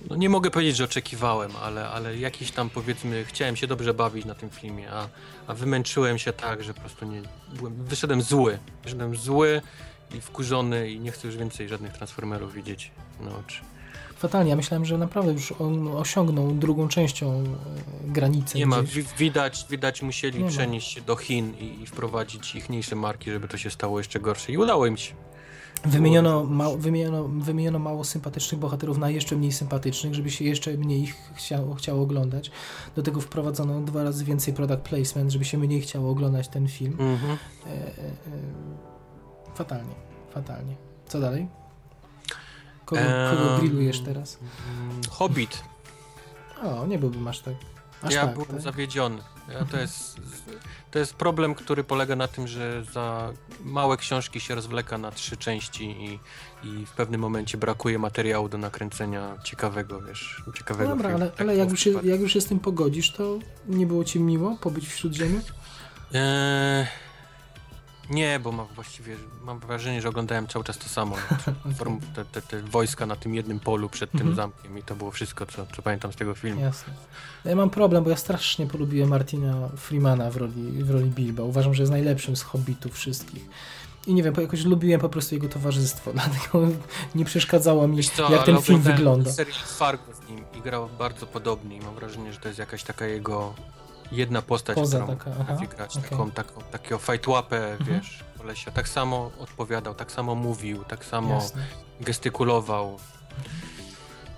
No nie mogę powiedzieć, że oczekiwałem, ale, ale jakiś tam powiedzmy, chciałem się dobrze bawić na tym filmie, a, a wymęczyłem się tak, że po prostu nie. Byłem, wyszedłem zły. Wyszedłem zły i wkurzony i nie chcę już więcej żadnych transformerów widzieć na oczy. Fatalnie, ja myślałem, że naprawdę już on osiągnął drugą częścią e, granicę. Nie ma, widać, widać musieli Nie przenieść się do Chin i, i wprowadzić ichniejsze marki, żeby to się stało jeszcze gorsze. I udało im się. Wymieniono, mało, wymieniono, wymieniono mało sympatycznych bohaterów na jeszcze mniej sympatycznych, żeby się jeszcze mniej ich chciało, chciało oglądać. Do tego wprowadzono dwa razy więcej product placement, żeby się mniej chciało oglądać ten film. Mhm. E, e, e, fatalnie, fatalnie. Co dalej? Kogo, kogo grillujesz teraz? Hobbit. O, nie byłbym aż tak. Aż ja tak, byłem tak? zawiedziony. To, jest, to jest problem, który polega na tym, że za małe książki się rozwleka na trzy części i, i w pewnym momencie brakuje materiału do nakręcenia ciekawego, wiesz, ciekawego dobra, filmu. ale, Tak ale jak, już jak już się z tym pogodzisz, to nie było ci miło pobyć w Śródziemiu? Eee, nie, bo mam właściwie, mam wrażenie, że oglądałem cały czas to samo. Form, te, te, te wojska na tym jednym polu przed tym Mhm. zamkiem i to było wszystko, co, co pamiętam z tego filmu. Jasne. No Ja mam problem, bo ja strasznie polubiłem Martina Freemana w roli, w roli Bilba. Uważam, że jest najlepszym z hobbitów wszystkich. I nie wiem, jakoś lubiłem po prostu jego towarzystwo, dlatego nie przeszkadzało mi, co, jak ten film wygląda. serial Fargo z nim i grał bardzo podobnie i mam wrażenie, że to jest jakaś taka jego jedna postać, Poza którą taka, aha, potrafi grać, okej. taką, taką, takiego fajtłapę, Mhm. wiesz, kolesia. Tak samo odpowiadał, tak samo mówił, tak samo Jasne. gestykulował.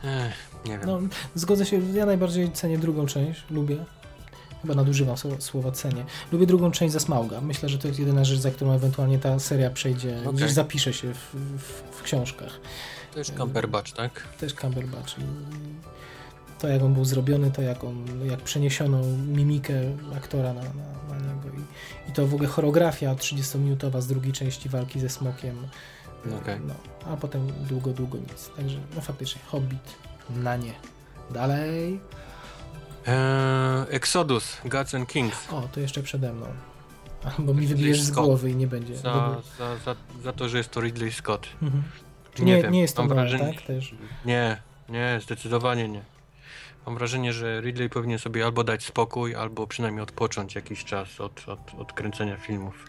Ech, nie wiem. No, zgodzę się, ja najbardziej cenię drugą część, lubię. Chyba nadużywam słowa, cenię. Lubię drugą część za Smauga. Myślę, że to jest jedyna rzecz, za którą ewentualnie ta seria przejdzie, Okej. gdzieś zapisze się w, w, w książkach. to jest Cumberbatch, tak? Też Cumberbatch. To jak on był zrobiony, to jak on, jak przeniesiono mimikę aktora na, na, na niego i, i to w ogóle choreografia 30-minutowa z drugiej części walki ze smokiem. Okej. No, a potem długo, długo nic. Także no faktycznie, Hobbit na nie. Dalej. Eee, Exodus, Gods and Kings. O, to jeszcze przede mną. Bo mi wybijesz z głowy i nie będzie. Za, za, za, za to, że jest to Ridley Scott. Mhm. Nie, nie, wiem, jest to Nolan, wrażenie, tak? Też. Nie, nie, zdecydowanie nie. Mam wrażenie, że Ridley powinien sobie albo dać spokój, albo przynajmniej odpocząć jakiś czas od, od, od kręcenia filmów.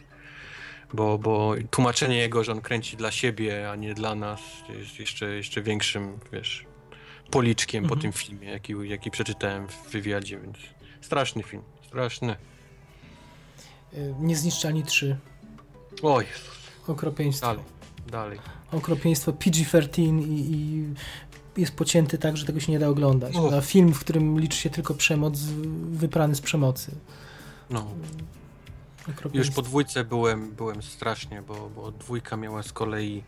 Bo, bo tłumaczenie jego, że on kręci dla siebie, a nie dla nas, jest jeszcze, jeszcze większym, wiesz, policzkiem Mhm. po tym filmie, jaki, jaki przeczytałem w wywiadzie, więc straszny film, straszny. Y, Niezniszczalni 3. Oj, Okropieństwo. dalej, dalej. Okropieństwo PG-13 i, i, jest pocięty tak, że tego się nie da oglądać. A film, w którym liczy się tylko przemoc, wyprany z przemocy. No. Już po dwójce byłem, byłem strasznie, bo, bo dwójka miała z kolei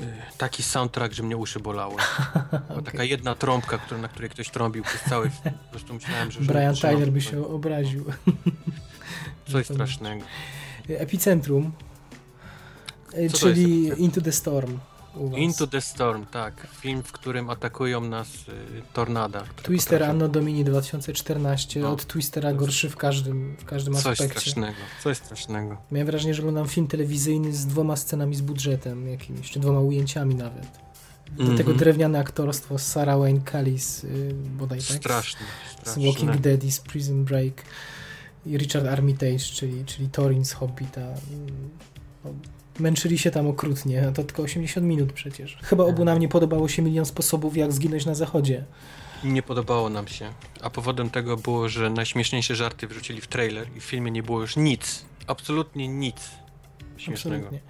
y, taki soundtrack, że mnie uszy bolały. okay. Taka jedna trąbka, na której ktoś trąbił przez cały film. Po prostu myślałem, że... Brian Tyler by się obraził. Coś strasznego. Epicentrum, Co czyli Into the Storm. Into the Storm, tak. Film, w którym atakują nas y, tornada. Twister potrafią... Anno Domini 2014. No. Od Twistera gorszy w każdym, w każdym coś aspekcie. Coś strasznego, coś strasznego. Miałem wrażenie, że oglądam film telewizyjny z dwoma scenami z budżetem jakimiś, czy dwoma ujęciami nawet. Do mm -hmm. tego drewniane aktorstwo Sarah Wayne Callis, yy, bodaj tak? Straszne, straszne. Z Walking Dead i z Prison Break. I Richard Armitage, czyli, czyli Thorin z Hobbita. No, Męczyli się tam okrutnie, a to tylko 80 minut przecież. Chyba obu nam nie podobało się milion sposobów, jak zginąć na zachodzie. Nie podobało nam się. A powodem tego było, że najśmieszniejsze żarty wrzucili w trailer i w filmie nie było już nic. Absolutnie nic śmiesznego. Absolutnie.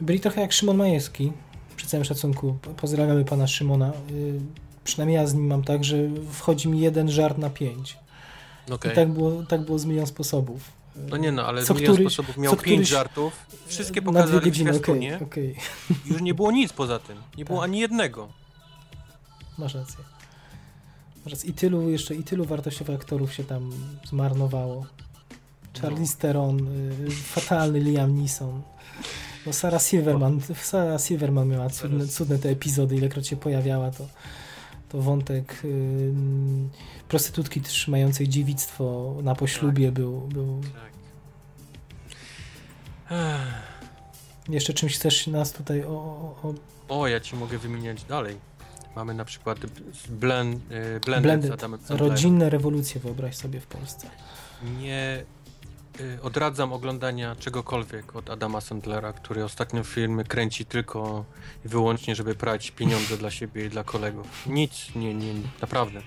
Byli trochę jak Szymon Majewski. Przy całym szacunku. Pozdrawiamy pana Szymona. Yy, przynajmniej ja z nim mam tak, że wchodzi mi jeden żart na pięć. Okay. I tak było, tak było z milion sposobów. No nie no, ale co z milion któryś, sposobów miał pięć żartów, wszystkie pokazali w zwiastunie. Okay, okay. Już nie było nic poza tym. Nie było tak. ani jednego. Masz rację. Masz rację. I tylu jeszcze, i tylu wartościowych aktorów się tam zmarnowało. Charlize no. Theron, y, fatalny Liam Neeson. No Sarah Silverman, Sarah Silverman miała cudne, cudne te epizody, ilekroć się pojawiała, to to wątek y, prostytutki trzymającej dziewictwo na poślubie tak. był. był... Tak. Jeszcze czymś chcesz nas tutaj o, o... o, ja ci mogę wymieniać dalej. Mamy na przykład blend, y, Blended, Blended. Rodzinne rewolucje, wyobraź sobie w Polsce. Nie odradzam oglądania czegokolwiek od Adama Sandlera, który ostatnio filmy kręci tylko i wyłącznie, żeby prać pieniądze dla siebie i dla kolegów. Nic, nie, nie, naprawdę.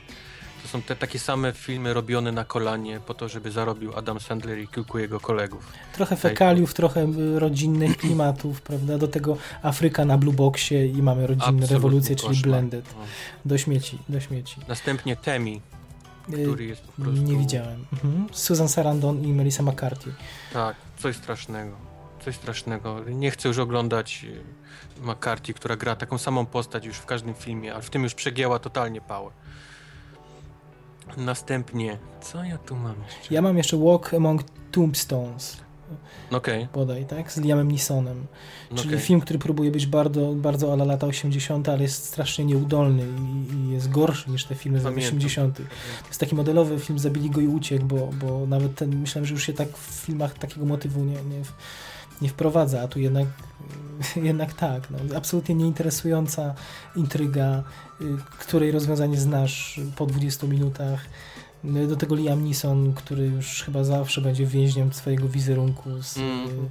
To są te takie same filmy robione na kolanie po to, żeby zarobił Adam Sandler i kilku jego kolegów. Trochę fekaliów, trochę rodzinnych klimatów, prawda? Do tego Afryka na Blue Boxie i mamy rodzinne Absolutnie rewolucje, czyli. Blended. No. Do śmieci, do śmieci. Następnie Temi, który jest po prostu... Nie widziałem. Mhm. Susan Sarandon i Melissa McCarthy. Tak, coś strasznego. Coś strasznego. Nie chcę już oglądać y, McCarthy, która gra taką samą postać już w każdym filmie, a w tym już przegięła totalnie pałę. Następnie, co ja tu mam jeszcze? Ja mam jeszcze Walk Among Tombstones okay. bodaj, tak? Z Liamem Neesonem. Czyli okay. film, który próbuje być bardzo, bardzo ala lata 80., ale jest strasznie nieudolny i, i jest gorszy niż te filmy z lat 80. To jest taki modelowy film Zabili go i uciekł, bo, bo nawet ten, myślałem, że już się tak w filmach takiego motywu nie, nie, nie wprowadza, a tu jednak, jednak tak. No. Absolutnie nieinteresująca intryga, y, której rozwiązanie znasz po 20 minutach do tego Liam Neeson, który już chyba zawsze będzie więźniem swojego wizerunku z mm,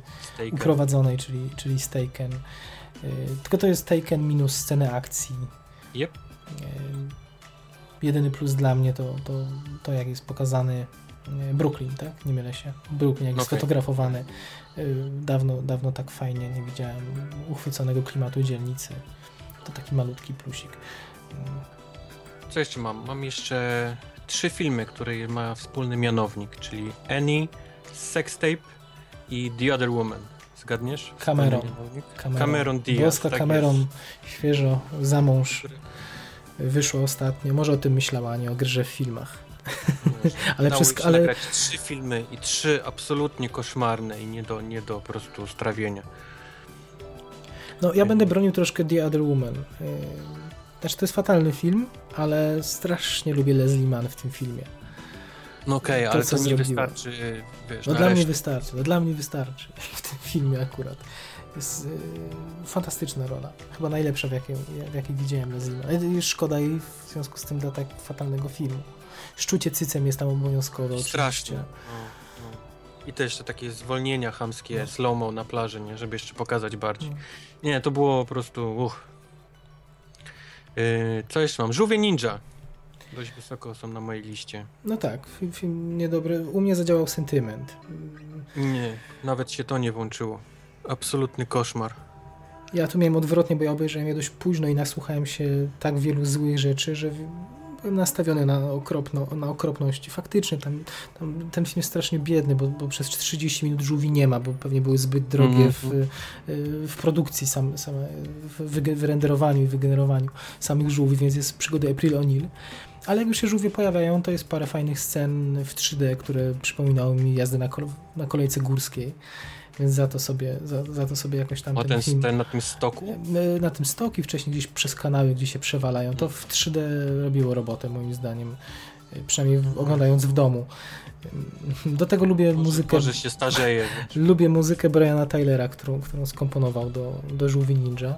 uprowadzonej, czyli, czyli Staken. Y, tylko to jest Taken minus scenę akcji. Yep. Y, jedyny plus dla mnie to, to, to jak jest pokazany Brooklyn, tak? Nie mylę się. Brooklyn, jak okay. jest fotografowany. Dawno, dawno tak fajnie nie widziałem uchwyconego klimatu dzielnicy. To taki malutki plusik. Co jeszcze mam? Mam jeszcze trzy filmy, które ma wspólny mianownik, czyli Annie, Sextape i The Other Woman. Zgadniesz? Cameron. Cameron, Cameron Diaz. Tak Cameron, jest. świeżo, za mąż. Wyszło ostatnio. Może o tym myślała, a nie o grze w filmach. ale przez, ale nagrać trzy filmy i trzy absolutnie koszmarne i nie do, nie do po prostu strawienia. No, ja będę bronił troszkę The Other Woman. Znaczy, to jest fatalny film, ale strasznie lubię Leslie Mann w tym filmie. No okej, okay, ale to nie zrobiła. wystarczy, wiesz, No dla mnie wystarczy, no dla mnie wystarczy w tym filmie akurat. Jest yy, fantastyczna rola. Chyba najlepsza, w jakiej, w jakiej widziałem Leslie Mann. Szkoda jej w związku z tym dla tak fatalnego filmu. Szczucie cycem jest tam obowiązkowe Strasznie. No, no. I też jeszcze takie zwolnienia chamskie, no. slow-mo na plaży, nie? żeby jeszcze pokazać bardziej. No. Nie, to było po prostu... Uch. Yy, co jeszcze mam? Żółwie Ninja. Dość wysoko są na mojej liście. No tak, film, film niedobry. U mnie zadziałał sentyment. Nie, nawet się to nie włączyło. Absolutny koszmar. Ja tu miałem odwrotnie, bo ja obejrzałem je dość późno i nasłuchałem się tak wielu złych rzeczy, że byłem nastawiony na, okropno, na okropności. Faktycznie tam, tam ten film jest strasznie biedny, bo, bo przez 30 minut żółwi nie ma, bo pewnie były zbyt drogie mm -hmm. w, w produkcji, sam, same, w wyrenderowaniu i wygenerowaniu samych żółwi, więc jest przygoda April O'Neil. Ale jak już się żółwie pojawiają, to jest parę fajnych scen w 3D, które przypominały mi jazdę na, kol na kolejce górskiej. Więc za to sobie, za, za to sobie jakoś tam. A ten, film, ten na tym stoku? E, na tym stoku i wcześniej gdzieś przez kanały, gdzie się przewalają. To w 3D robiło robotę, moim zdaniem. E, przynajmniej oglądając w domu. Do tego lubię może, muzykę. Może się starzeje. lubię muzykę Briana Tylera, którą, którą skomponował do, do Żółwi Ninja.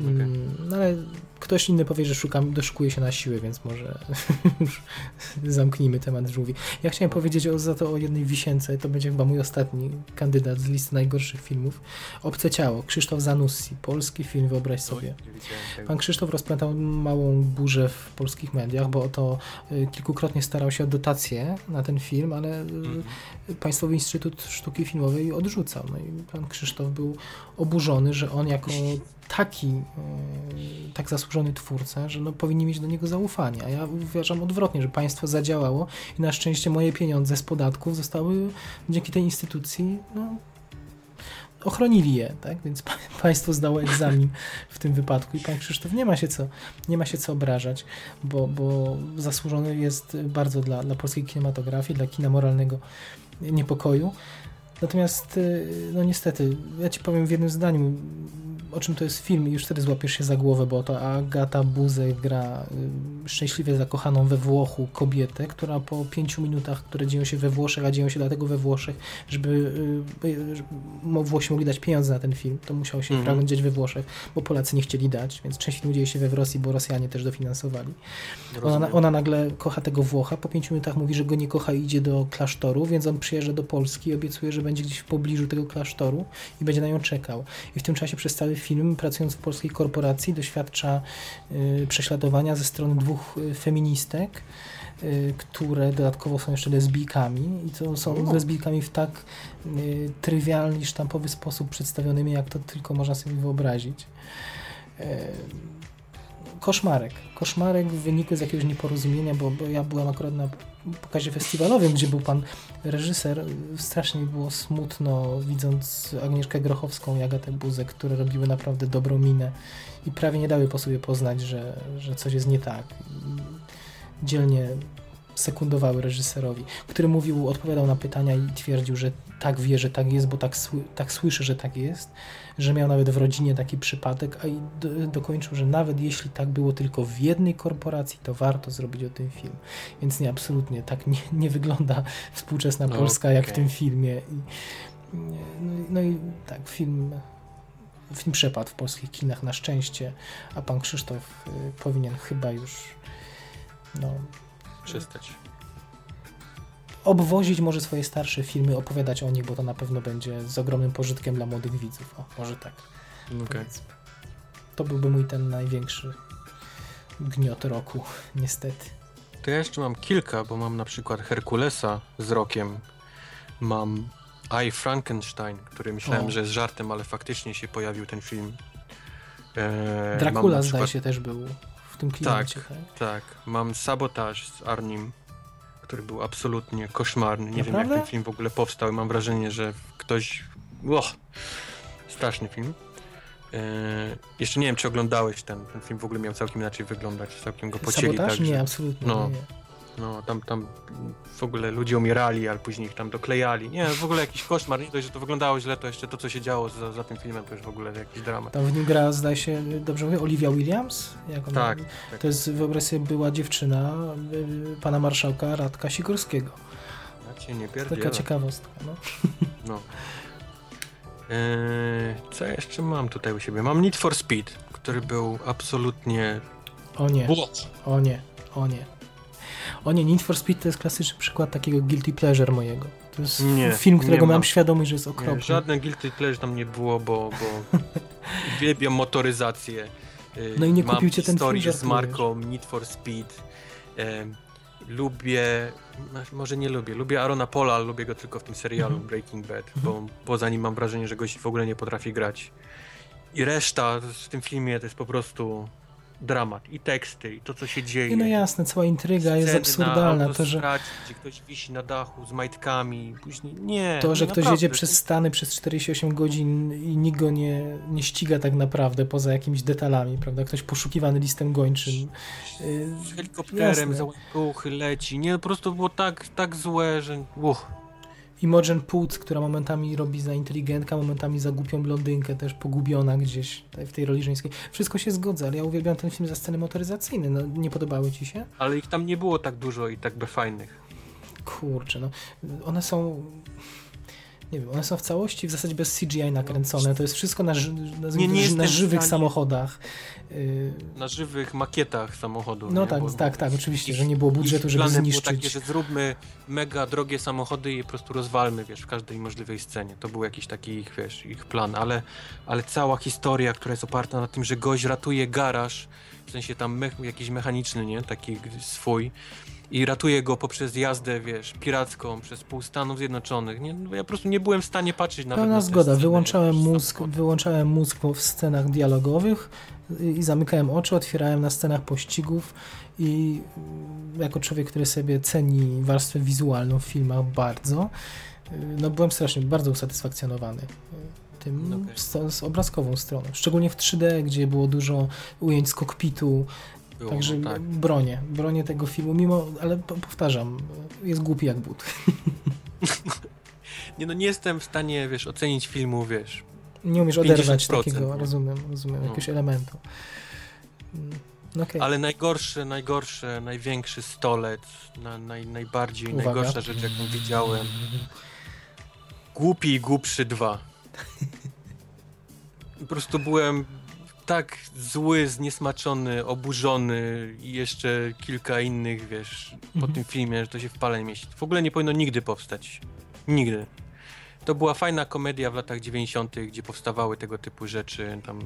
Okay. No ale ktoś inny powie, że szukam, doszukuje się na siłę, więc może już zamknijmy temat żółwi. Ja chciałem powiedzieć o, za to o jednej wisience, to będzie chyba mój ostatni kandydat z listy najgorszych filmów. Obce ciało, Krzysztof Zanussi, polski film, wyobraź sobie. Pan Krzysztof rozpętał małą burzę w polskich mediach, bo oto y, kilkukrotnie starał się o dotację na ten film, ale mm -hmm. Państwowy Instytut Sztuki Filmowej odrzucał. No i pan Krzysztof był oburzony, że on jako taki, y, tak zasłużony twórca, że no, powinni mieć do niego zaufanie. A ja uważam odwrotnie, że państwo zadziałało i na szczęście moje pieniądze z podatków zostały dzięki tej instytucji no, ochronili je, tak? Więc państwo zdało egzamin w tym wypadku i pan Krzysztof nie ma się co, nie ma się co obrażać, bo, bo zasłużony jest bardzo dla, dla polskiej kinematografii, dla kina moralnego niepokoju. Natomiast, no niestety, ja ci powiem w jednym zdaniu, o czym to jest film i już wtedy złapiesz się za głowę, bo to Agata Buzek gra y, szczęśliwie zakochaną we Włochu kobietę, która po pięciu minutach, które dzieją się we Włoszech, a dzieją się dlatego we Włoszech, żeby y, y, Włosi mogli dać pieniądze na ten film, to musiał się fragment dziać we Włoszech, bo Polacy nie chcieli dać, więc część filmu dzieje się we Rosji, bo Rosjanie też dofinansowali. Ona, ona, nagle kocha tego Włocha, po pięciu minutach mówi, że go nie kocha i idzie do klasztoru, więc on przyjeżdża do Polski i obiecuje, że będzie gdzieś w pobliżu tego klasztoru i będzie na nią czekał. I w tym czasie przez cały film, pracując w polskiej korporacji, doświadcza y, prześladowania ze strony dwóch y, feministek, y, które dodatkowo są jeszcze lesbijkami i to są lesbijkami w tak trywialny sztampowy sposób przedstawionymi, jak to tylko można sobie wyobrazić. Koszmarek. Koszmarek w wyniku z jakiegoś nieporozumienia, bo, bo ja byłem akurat na pokazie festiwalowym, gdzie był pan reżyser. Strasznie było smutno, widząc Agnieszkę Grochowską i Agatę Buzek, które robiły naprawdę dobrą minę i prawie nie dały po sobie poznać, że, że coś jest nie tak. Dzielnie sekundowały reżyserowi, który mówił, odpowiadał na pytania i twierdził, że tak wie, że tak jest, bo tak, tak słyszy, że tak jest, że miał nawet w rodzinie taki przypadek, a i do, dokończył, że nawet jeśli tak było tylko w jednej korporacji, to warto zrobić o tym film. Więc nie, absolutnie tak nie, nie wygląda współczesna no, Polska okay. jak w tym filmie. I, no, no i tak, film film przepadł w polskich kinach na szczęście, a pan Krzysztof y, powinien chyba już no, przestać. Obwozić może swoje starsze filmy, opowiadać o nich, bo to na pewno będzie z ogromnym pożytkiem dla młodych widzów. O, może tak. Okay. To byłby mój ten największy gniot roku, niestety. To ja jeszcze mam kilka, bo mam na przykład Herkulesa z rokiem. Mam I Frankenstein, który myślałem, o. że jest żartem, ale faktycznie się pojawił ten film. Eee, Dracula przykład... zdaje się też był w tym klimacie. Tak, tak, tak. Mam Sabotaż z Arnim, który był absolutnie koszmarny. Nie Naprawdę? wiem, jak ten film w ogóle powstał i mam wrażenie, że ktoś... Oh, straszny film. Eee, jeszcze nie wiem, czy oglądałeś ten, ten film w ogóle miał całkiem inaczej wyglądać, całkiem go pocieli. Sabotaż? Tak, nie, absolutnie no, nie. No, tam, tam w ogóle ludzie umierali, ale później ich tam doklejali. Nie, w ogóle jakiś koszmar. Nie dość, że to wyglądało źle, to jeszcze to, co się działo za, za tym filmem, to już w ogóle jakiś dramat. Tam w nim gra, zdaje się, dobrze mówię, Olivia Williams? Jak ona, tak, tak. To jest, wyobraź sobie, była dziewczyna y, pana marszałka Radka Sikorskiego. Ja cię nie pierdzielę. Taka ciekawostka, no. no. Eee, co jeszcze mam tutaj u siebie? Mam Need for Speed, który był absolutnie... O nie, o nie, o nie. O nie, Need for Speed to jest klasyczny przykład takiego guilty pleasure mojego. To jest nie, film, którego mam świadomość, że jest okropny. Nie, żadne guilty pleasure tam nie było, bo, bo uwielbiam motoryzację. Y, no i nie kupił cię ten film, z marką Need for Speed. lubię, może nie lubię, lubię Arona Pola, ale lubię go tylko w tym serialu mm -hmm. Breaking Bad, bo poza nim mam wrażenie, że gość w ogóle nie potrafi grać. I reszta w tym filmie to jest po prostu dramat. I teksty, i to, co się dzieje. No jasne, cała intryga jest absurdalna. to, że... gdzie ktoś wisi na dachu z majtkami, później... Nie, To, że no ktoś jedzie przez Stany przez 48 godzin i nikt go nie, nie ściga tak naprawdę, poza jakimiś detalami, prawda? Ktoś poszukiwany listem gończym. Z helikopterem za leci. Nie, po prostu było tak, tak złe, że... Uch. Imogen Poots, która momentami robi za inteligentka, momentami za głupią blondynkę, też pogubiona gdzieś w tej roli żeńskiej. Wszystko się zgodza, ale ja uwielbiam ten film za sceny motoryzacyjne. No, nie podobały ci się? Ale ich tam nie było tak dużo i tak by fajnych. Kurczę, no. One są nie wiem, one są w całości w zasadzie bez CGI nakręcone. To jest wszystko na, na, nie, nie na żywych samochodach. Y, na żywych makietach samochodów. No tak, Bo, tak, tak, oczywiście, ich, że nie było budżetu, żeby zniszczyć. Było takie, że zróbmy mega drogie samochody i po prostu rozwalmy, wiesz, w każdej możliwej scenie. To był jakiś taki ich, wiesz, ich plan, ale, ale cała historia, która jest oparta na tym, że gość ratuje garaż, sensie tam jakiś mechaniczny, nie? Taki swój i ratuje go poprzez jazdę, wiesz, piracką przez pół Stanów Zjednoczonych. Nie, no ja po prostu nie byłem w stanie patrzeć nawet Pełna na zgoda. Wyłączałem mózg, wyłączałem mózg w scenach dialogowych i zamykałem oczy, otwierałem na scenach pościgów i jako człowiek, który sobie ceni warstwę wizualną w filmach bardzo, no byłem strasznie, bardzo usatysfakcjonowany tym no okay. z, z, obrazkową stroną. Szczególnie w 3D, gdzie było dużo ujęć z kokpitu, było, Także no tak. bronię, bronię tego filmu, mimo, ale powtarzam, jest głupi jak but. nie no, nie jestem w stanie, wiesz, ocenić filmu, wiesz. Nie umiesz oderwać takiego, no. rozumiem, rozumiem, no. jakiegoś elementu. No okay. Ale najgorszy, najgorszy, największy stolec, na, naj, najbardziej, Uwaga. najgorsza rzecz, jaką widziałem. Głupi i głupszy dwa. Po prostu byłem tak zły, zniesmaczony, oburzony i jeszcze kilka innych, wiesz, mhm. po tym filmie, że to się w pale nie mieści. W ogóle nie powinno nigdy powstać. Nigdy. To była fajna komedia w latach 90., gdzie powstawały tego typu rzeczy. Tam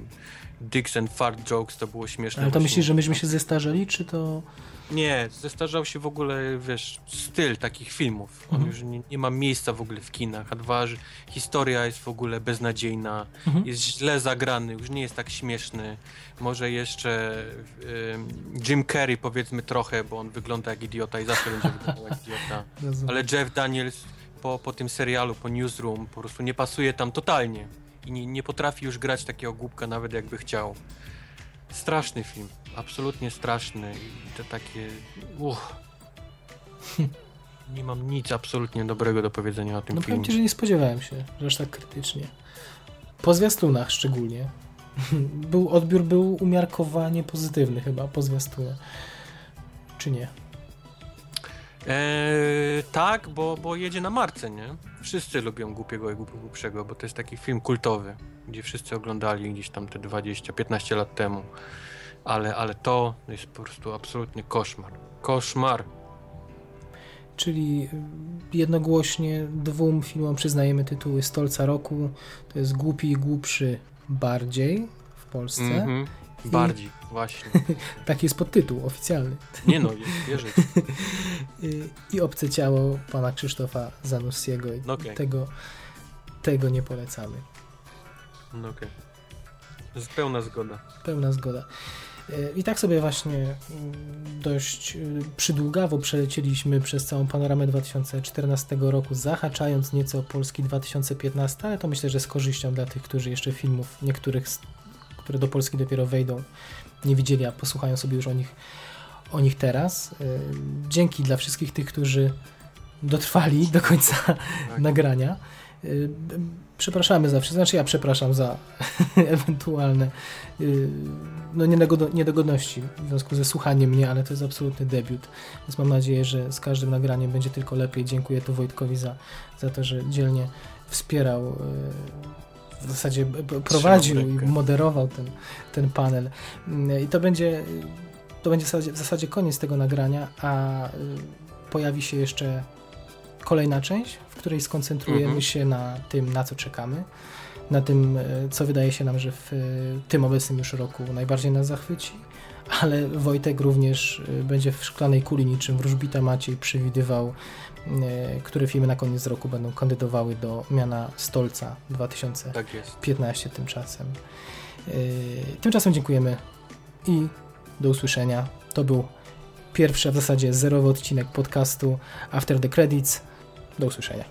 Dicks and Fart Jokes to było śmieszne. Ale to myślisz, że myśmy się zestarzeli, czy to. Nie, zestarzał się w ogóle, wiesz, styl takich filmów. On mhm. już nie, nie, ma miejsca w ogóle w kinach. A dwa, że historia jest w ogóle beznadziejna, mhm. jest źle zagrany, już nie jest tak śmieszny. Może jeszcze y, Jim Carrey powiedzmy trochę, bo on wygląda jak idiota i zawsze będzie wyglądał jak idiota. Ale Jeff Daniels po, po tym serialu, po Newsroom po prostu nie pasuje tam totalnie. I nie, nie potrafi już grać takiego głupka nawet jakby chciał. Straszny film absolutnie straszny i to takie... Uch. Nie mam nic absolutnie dobrego do powiedzenia o tym no, filmie. No powiem że nie spodziewałem się, że aż tak krytycznie. Po zwiastunach szczególnie. był, odbiór był umiarkowanie pozytywny chyba po zwiastunach. Czy nie? Eee, tak, bo, bo jedzie na marce, nie? Wszyscy lubią Głupiego i Głupszego, bo to jest taki film kultowy, gdzie wszyscy oglądali gdzieś tam te 20-15 lat temu ale, ale to jest po prostu absolutny koszmar. Koszmar. Czyli jednogłośnie dwóm filmom przyznajemy tytuły Stolca Roku. To jest Głupi i Głupszy bardziej w Polsce. Mm -hmm. Bardziej, I... właśnie. Taki jest podtytuł oficjalny. Nie no, wierzę. I Obce Ciało pana Krzysztofa Zanussiego. I okay. tego, tego nie polecamy. No okej. Okay. Pełna zgoda. Pełna zgoda. I tak sobie właśnie mm, dość y, przydługawo przelecieliśmy przez całą panoramę 2014 roku, zahaczając nieco o Polski 2015, ale to myślę, że z korzyścią dla tych, którzy jeszcze filmów niektórych, które do Polski dopiero wejdą, nie widzieli, a posłuchają sobie już o nich, o nich teraz. Y, dzięki dla wszystkich tych, którzy dotrwali do końca tak. nagrania. Y, przepraszamy za wszystko, znaczy ja przepraszam za ewentualne y, no, niedogodności w związku ze słuchaniem mnie, ale to jest absolutny debiut, więc mam nadzieję, że z każdym nagraniem będzie tylko lepiej. Dziękuję tu Wojtkowi za, za to, że dzielnie wspierał y, w zasadzie prowadził i moderował ten, ten panel. I to będzie to będzie w zasadzie, w zasadzie koniec tego nagrania, a pojawi się jeszcze kolejna część, w której skoncentrujemy mhm. się na tym, na co czekamy, na tym, e, co wydaje się nam, że w e, tym obecnym już roku najbardziej nas zachwyci, ale Wojtek również e, będzie w szklanej kuli niczym wróżbita Maciej przewidywał, które filmy na koniec roku będą kandydowały do miana Stolca 2015 tak tymczasem. Tymczasem dziękujemy i do usłyszenia. To był pierwszy, a w zasadzie zerowy odcinek podcastu After the Credits. Do usłyszenia.